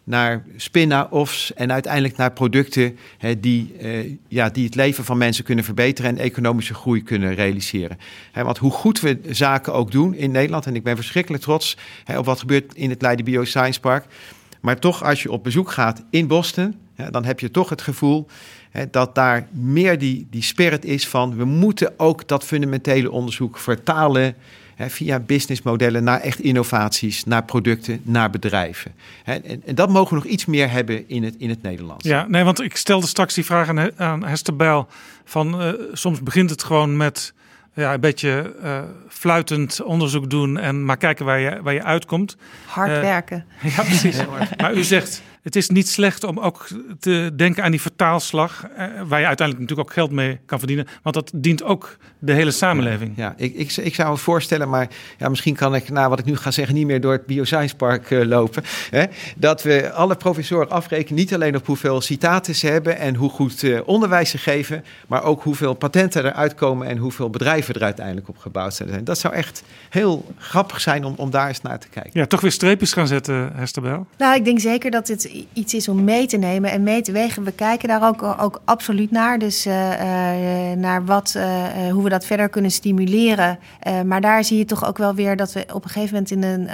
naar spin-offs en uiteindelijk naar producten hè, die, uh, ja, die het leven van mensen kunnen verbeteren en economische groei kunnen realiseren. Hè, want hoe goed we zaken ook doen in Nederland, en ik ben verschrikkelijk trots hè, op wat gebeurt in het Leiden Bioscience Park. Maar toch, als je op bezoek gaat in Boston, dan heb je toch het gevoel dat daar meer die, die spirit is van we moeten ook dat fundamentele onderzoek vertalen via businessmodellen naar echt innovaties, naar producten, naar bedrijven. en, en, dat mogen we nog iets meer hebben in het, in het Nederlands. Ja, nee, want ik stelde straks die vraag aan, aan Hester Bijl. Van, uh, soms begint het gewoon met ja, een beetje uh, fluitend onderzoek doen en maar kijken waar je, waar je uitkomt. Hard uh, werken. Ja, precies. maar u zegt het is niet slecht om ook te denken aan die vertaalslag, eh, waar je uiteindelijk natuurlijk ook geld mee kan verdienen. Want dat dient ook de hele samenleving. Ja, ik, ik, ik zou het voorstellen, maar ja, misschien kan ik na wat ik nu ga zeggen niet meer door het Bioscience Park uh, lopen. Hè? Dat we alle professoren afrekenen, niet alleen op hoeveel citaten ze hebben en hoe goed uh, onderwijs ze geven, maar ook hoeveel patenten eruit komen en hoeveel bedrijven er uiteindelijk op gebouwd zijn. Dat zou echt heel grappig zijn om, om daar eens naar te kijken. Ja, toch weer streepjes gaan zetten, Hester Bel? Nou, ik denk zeker dat dit iets is om mee te nemen en mee te wegen. We kijken daar ook, ook absoluut naar. Dus naar wat, hoe we dat verder kunnen stimuleren. maar daar zie je toch ook wel weer dat we op een gegeven moment in een,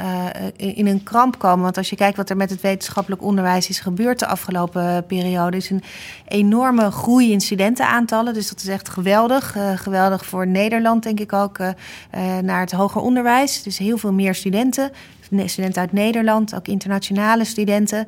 in een kramp komen. Want als je kijkt wat er met het wetenschappelijk onderwijs is gebeurd de afgelopen periode, is een enorme groei in studentenaantallen. Dus dat is echt geweldig. geweldig voor Nederland, denk ik ook, naar het hoger onderwijs. Dus heel veel meer studenten studenten uit Nederland, ook internationale studenten.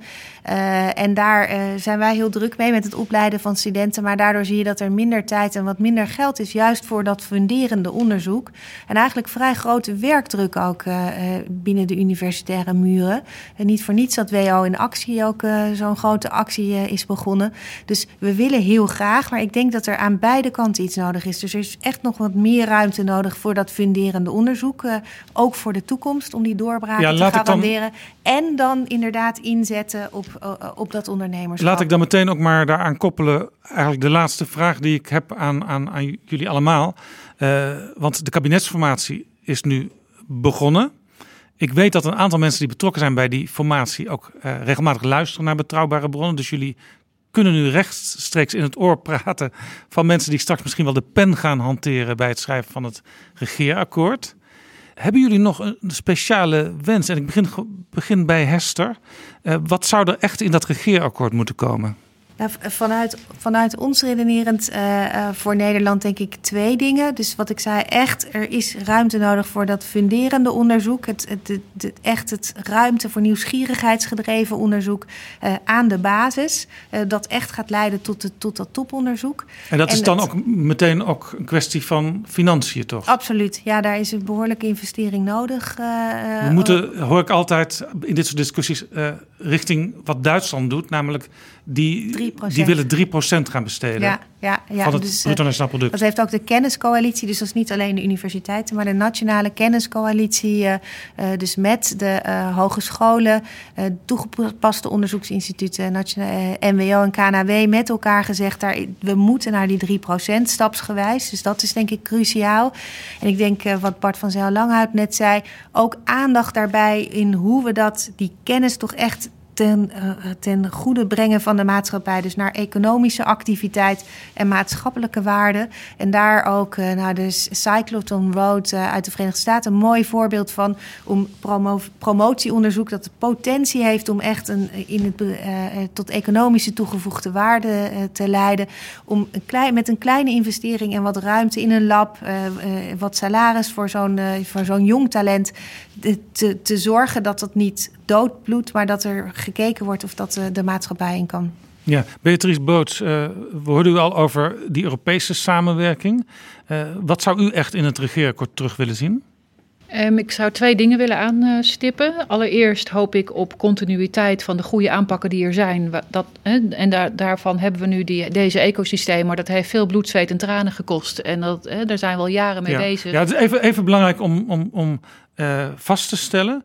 Uh, en daar uh, zijn wij heel druk mee met het opleiden van studenten. Maar daardoor zie je dat er minder tijd en wat minder geld is, juist voor dat funderende onderzoek. En eigenlijk vrij grote werkdruk ook uh, binnen de universitaire muren. En niet voor niets dat WO in actie ook zo'n grote actie is begonnen. Dus we willen heel graag, maar ik denk dat er aan beide kanten iets nodig is. Dus er is echt nog wat meer ruimte nodig voor dat funderende onderzoek. ook voor de toekomst, om die doorbraak te garanderen. En dan inderdaad inzetten op, uh, op dat ondernemerschap. Laat ik dan meteen ook maar daaraan koppelen. Eigenlijk de laatste vraag die ik heb aan, aan, aan jullie allemaal. Uh, want de kabinetsformatie is nu begonnen. Ik weet dat een aantal mensen die betrokken zijn bij die formatie ook uh, regelmatig luisteren naar betrouwbare bronnen. Dus jullie kunnen nu rechtstreeks in het oor praten van mensen die straks misschien wel de pen gaan hanteren bij het schrijven van het regeerakkoord. Hebben jullie nog een speciale wens? En ik begin, begin bij Hester. Uh, wat zou er echt in dat regeerakkoord moeten komen? Nou, vanuit, vanuit ons redenerend uh, voor Nederland denk ik twee dingen. Dus wat ik zei, echt, er is ruimte nodig voor dat funderende onderzoek. Het, het, het, echt het ruimte voor nieuwsgierigheidsgedreven onderzoek uh, aan de basis. dat echt gaat leiden tot, de, tot dat toponderzoek. En dat is dan ook meteen ook een kwestie van financiën, toch? Absoluut. Ja, daar is een behoorlijke investering nodig. We moeten, hoor ik altijd in dit soort discussies, richting wat Duitsland doet. Namelijk die, die willen 3% gaan besteden. Ja, ja, ja. Van het dus, bruto nationaal product. Dat heeft ook de kenniscoalitie, dus dat is niet alleen de universiteiten, maar de nationale kenniscoalitie. Uh, uh, dus met de uh, hogescholen, toegepaste onderzoeksinstituten, MWO en KNW met elkaar gezegd, daar, we moeten naar die 3% stapsgewijs. Dus dat is denk ik cruciaal. En ik denk wat Bart van Zijl Langhout net zei, ook aandacht daarbij in hoe we dat, die kennis toch echt ten, uh, ten goede brengen van de maatschappij. Dus naar economische activiteit en maatschappelijke waarden. En daar ook uh, nou, de Cyclotron Road uh, uit de Verenigde Staten een mooi voorbeeld van. Om promo promotieonderzoek dat de potentie heeft om echt een, in het, tot economische toegevoegde waarde te leiden. Om met een kleine investering en wat ruimte in een lab, wat salaris voor zo'n voor zo'n jong talent te, te zorgen dat dat niet doodbloedt, maar dat er gekeken wordt of dat de, de maatschappij in kan. Ja, Beatrice Boots, uh, we hoorden u al over die Europese samenwerking. Uh, wat zou u echt in het regeerakkoord terug willen zien? Um, ik zou twee dingen willen aanstippen. Allereerst hoop ik op continuïteit van de goede aanpakken die er zijn. Dat, en daar, daarvan hebben we nu die, deze ecosystemen. Maar dat heeft veel bloed, zweet en tranen gekost. En dat, daar zijn we al jaren mee ja. bezig. Ja, het is even, even belangrijk om, om, om uh, vast te stellen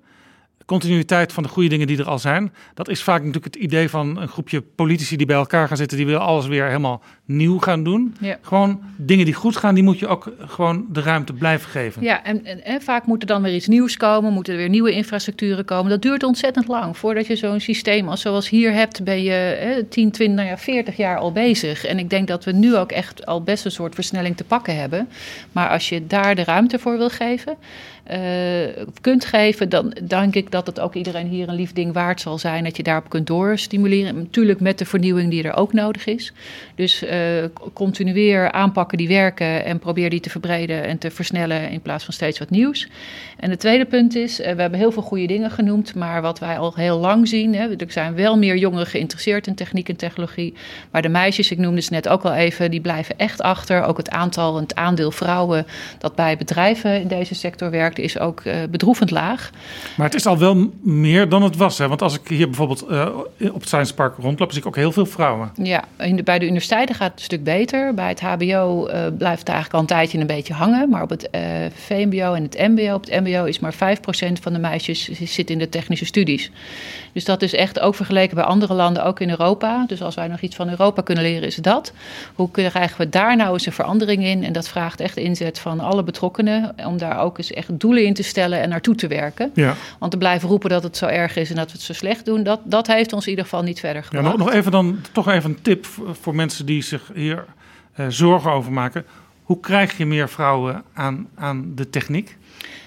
continuïteit van de goede dingen die er al zijn. Dat is vaak natuurlijk het idee van een groepje politici die bij elkaar gaan zitten. Die willen alles weer helemaal nieuw gaan doen. Ja. Gewoon dingen die goed gaan, die moet je ook gewoon de ruimte blijven geven. Ja, en, en, en vaak moet er dan weer iets nieuws komen. Moeten er weer nieuwe infrastructuren komen. Dat duurt ontzettend lang. Voordat je zo'n systeem als zoals hier hebt, ben je eh, 10, 20, nou ja, 40 jaar al bezig. En ik denk dat we nu ook echt al best een soort versnelling te pakken hebben. Maar als je daar de ruimte voor wil geven kunt geven, dan denk ik dat het ook iedereen hier een lief ding waard zal zijn. Dat je daarop kunt doorstimuleren. Natuurlijk met de vernieuwing die er ook nodig is. Dus uh, continueer aanpakken die werken en probeer die te verbreden en te versnellen in plaats van steeds wat nieuws. En het tweede punt is, uh, we hebben heel veel goede dingen genoemd, maar wat wij al heel lang zien, hè, er zijn wel meer jongeren geïnteresseerd in techniek en technologie. Maar de meisjes, ik noemde ze net ook al even, die blijven echt achter. Ook het aantal, het aandeel vrouwen dat bij bedrijven in deze sector werkt is ook uh, bedroevend laag. Maar het is al wel meer dan het was. Hè? Want als ik hier bijvoorbeeld uh, op het Science Park rondloop, zie ik ook heel veel vrouwen. Ja, de, bij de universiteiten gaat het een stuk beter. Bij het HBO uh, blijft het eigenlijk al een tijdje een beetje hangen. Maar op het VMBO en het MBO, op het MBO is maar 5% van de meisjes zit in de technische studies. Dus dat is echt ook vergeleken bij andere landen, ook in Europa. Dus als wij nog iets van Europa kunnen leren, is dat. Hoe krijgen we daar nou eens een verandering in? En dat vraagt echt inzet van alle betrokkenen om daar ook eens echt doelen in te stellen en naartoe te werken. Ja. Want er blijven roepen dat het zo erg is en dat we het zo slecht doen, dat, dat heeft ons in ieder geval niet verder Ja, gebracht. nog, nog even dan toch even een tip voor, voor mensen die zich hier eh, zorgen over maken. Hoe krijg je meer vrouwen aan, aan de techniek?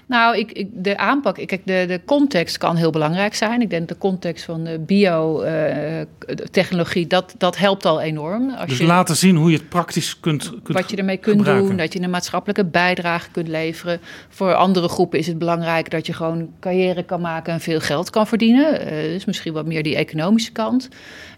Nou, ik, ik, de aanpak, kijk, de, de context kan heel belangrijk zijn. Ik denk de context van de biotechnologie, dat, dat helpt al enorm. Als dus je, laten zien hoe je het praktisch kunt, kunt wat je ermee kunt gebruiken. doen, dat je een maatschappelijke bijdrage kunt leveren. Voor andere groepen is het belangrijk dat je gewoon carrière kan maken en veel geld kan verdienen. Eh, dus misschien wat meer die economische kant.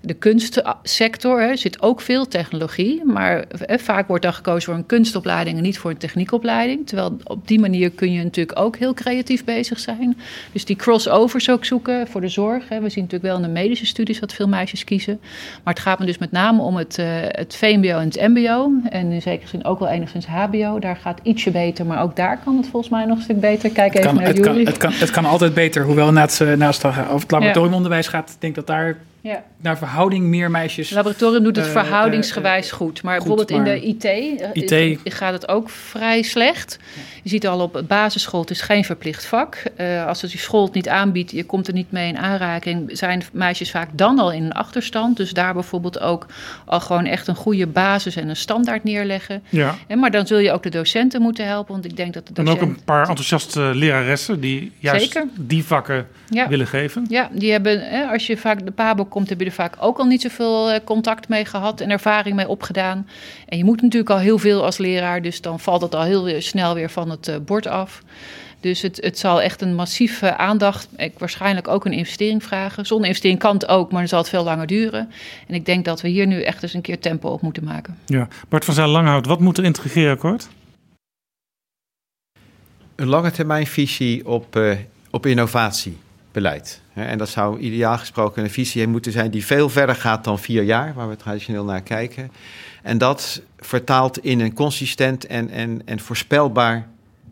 De kunstsector hè, zit ook veel technologie, maar eh, vaak wordt dan gekozen voor een kunstopleiding en niet voor een techniekopleiding. Terwijl op die manier kun je natuurlijk ook heel creatief bezig zijn. Dus die crossovers ook zoeken voor de zorg. Hè. We zien natuurlijk wel in de medische studies dat veel meisjes kiezen. Maar het gaat me dus met name om het, eh, het VMBO en het MBO. En in zekere zin ook wel enigszins HBO. Daar gaat ietsje beter, maar ook daar kan het volgens mij nog een stuk beter. Kijk Het even kan, naar het, kan, jullie. het, kan, het kan altijd beter, hoewel naast, eh, naast het over het laboratoriumonderwijs gaat, ik denk dat daar Ja. naar verhouding meer meisjes. Laboratorium doet het eh, verhoudingsgewijs goed. Maar goed, bijvoorbeeld in de IT, eh, IT. gaat het ook vrij slecht. Je ziet al op basisschool, het is geen verplicht vak. Eh, als het die school het niet aanbiedt, je komt er niet mee in aanraking... zijn meisjes vaak dan al in een achterstand. Dus daar bijvoorbeeld ook al gewoon echt een goede basis en een standaard neerleggen. Ja. En, maar dan zul je ook de docenten moeten helpen. Want ik denk dat de En ook een paar enthousiaste leraressen die juist Zeker. die vakken Ja. willen geven. Ja, die hebben, hè, als je vaak de PABO komt, heb je er vaak ook al niet zoveel eh, contact mee gehad en ervaring mee opgedaan. En je moet natuurlijk al heel veel als leraar, dus dan valt het al heel snel weer van het eh, bord af. Dus het, het zal echt een massieve aandacht, ik, waarschijnlijk ook een investering vragen. Zonder investering kan het ook, maar dan zal het veel langer duren. En ik denk dat we hier nu echt eens een keer tempo op moeten maken. Ja. Bart van Zijl-Langhout, wat moet er in het regeerakkoord? een lange termijn visie op, eh, op innovatiebeleid. Hè, En dat zou ideaal gesproken een visie moeten zijn die veel verder gaat dan vier jaar, waar we traditioneel naar kijken. En dat vertaalt in een consistent en, en, en voorspelbaar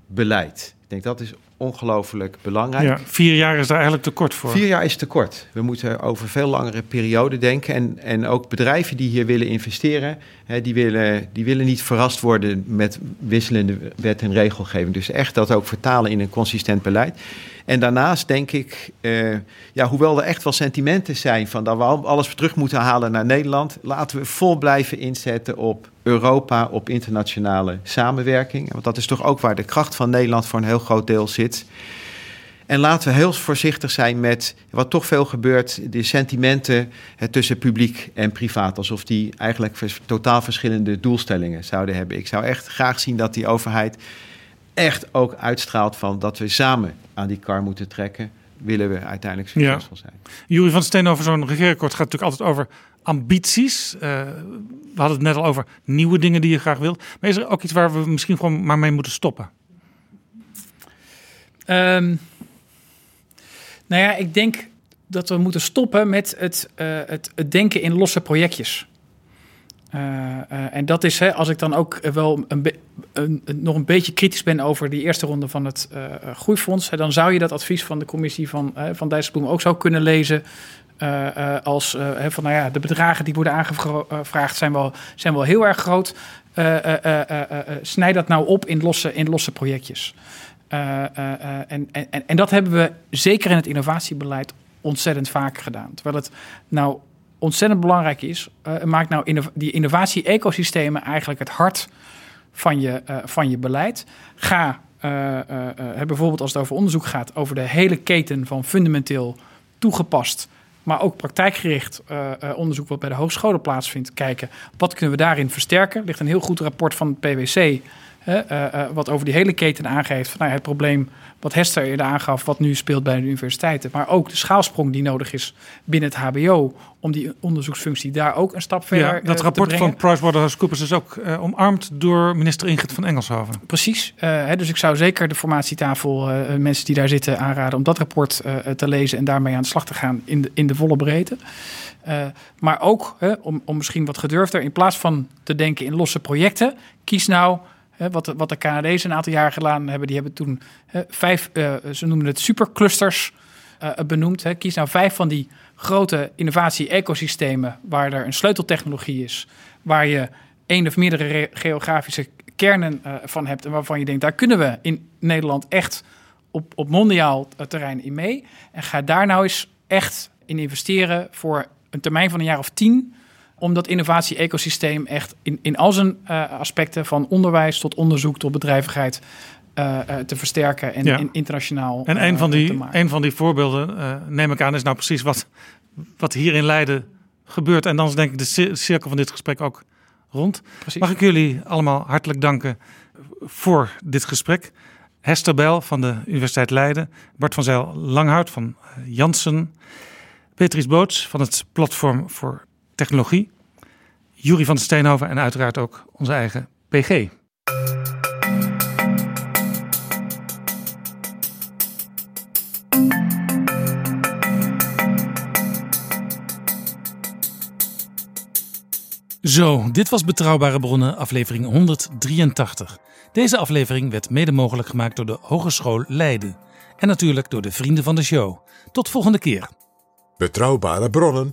beleid. Ik denk dat is ongelooflijk belangrijk. Ja, vier jaar is daar eigenlijk te kort voor. Vier jaar is te kort. We moeten over veel langere periode denken. En, en ook bedrijven die hier willen investeren, hè, die, willen, die willen niet verrast worden met wisselende wet en regelgeving. Dus echt dat ook vertalen in een consistent beleid. En daarnaast denk ik, eh, ja, hoewel er echt wel sentimenten zijn van dat we al- alles terug moeten halen naar Nederland, laten we vol blijven inzetten op Europa, op internationale samenwerking. Want dat is toch ook waar de kracht van Nederland voor een heel groot deel zit. En laten we heel voorzichtig zijn met wat toch veel gebeurt, de sentimenten hè, tussen publiek en privaat. Alsof die eigenlijk totaal verschillende doelstellingen zouden hebben. Ik zou echt graag zien dat die overheid echt ook uitstraalt van dat we samen aan die kar moeten trekken. Willen we uiteindelijk succesvol zijn. Jury van Steen over zo'n regeerakkoord gaat natuurlijk altijd over ambities. Eh, we hadden het net al over nieuwe dingen die je graag wilt. Maar is er ook iets waar we misschien gewoon maar mee moeten stoppen? Ehm, nou ja, ik denk dat we moeten stoppen met het, eh, het, het denken in losse projectjes. Eh, eh, en dat is, hè, als ik dan ook wel een een- nog een beetje kritisch ben over die eerste ronde van het eh, groeifonds, hè, dan zou je dat advies van de commissie van, van Dijsselbloem ook zo kunnen lezen. als van nou ja, de bedragen die worden aangevraagd zijn wel, zijn wel heel erg groot. Snijd dat nou op in losse, in losse projectjes. En, en, en dat hebben we zeker in het innovatiebeleid ontzettend vaak gedaan. Terwijl het nou ontzettend belangrijk is, eh, maakt nou die innovatie-ecosystemen eigenlijk het hart van je, eh, van je beleid. Ga eh, bijvoorbeeld als het over onderzoek gaat, over de hele keten van fundamenteel toegepast, maar ook praktijkgericht onderzoek wat bij de hogescholen plaatsvindt, kijken wat kunnen we daarin versterken. Er ligt een heel goed rapport van het PwC. Eh, eh, wat over die hele keten aangeeft. Van, nou het probleem wat Hester eerder aangaf, wat nu speelt bij de universiteiten. Maar ook de schaalsprong die nodig is binnen het HBO. Om die onderzoeksfunctie daar ook een stap verder Ja, eh, dat te rapport brengen. van PricewaterhouseCoopers is ook omarmd door minister Ingrid van Engelshoven. Precies. Hè, dus ik zou zeker de formatietafel, mensen die daar zitten, aanraden om dat rapport te lezen en daarmee aan de slag te gaan in de, in de volle breedte. Maar ook hè, om, om misschien wat gedurfder, in plaats van te denken in losse projecten, kies nou. Wat, de, wat de Canadezen een aantal jaar gedaan hebben, die hebben toen vijf, eh, ze noemen het superclusters eh, benoemd. Kies nou vijf van die grote innovatie-ecosystemen waar er een sleuteltechnologie is, waar je één of meerdere re- geografische kernen eh, van hebt en waarvan je denkt, daar kunnen we in Nederland echt op, op mondiaal terrein in mee. En ga daar nou eens echt in investeren voor een termijn van een jaar of tien. Om dat innovatie-ecosysteem echt in, in al zijn uh, aspecten, van onderwijs tot onderzoek tot bedrijvigheid, uh, uh, te versterken en Ja. in- internationaal En eh, een van te die, een van die voorbeelden, eh, neem ik aan, is nou precies wat, wat hier in Leiden gebeurt. En dan is denk ik de cir- cirkel van dit gesprek ook rond. Precies. Mag ik jullie allemaal hartelijk danken voor dit gesprek. Hester Bel van de Universiteit Leiden, Bart van Zijl Langhout van eh, Janssen, Beatrice Boots van het Platform voor Technologie, Jury van de Steenhoven en uiteraard ook onze eigen PG. Zo, dit was Betrouwbare Bronnen, aflevering 183. Deze aflevering werd mede mogelijk gemaakt door de Hogeschool Leiden. En natuurlijk door de vrienden van de show. Tot volgende keer. Betrouwbare bronnen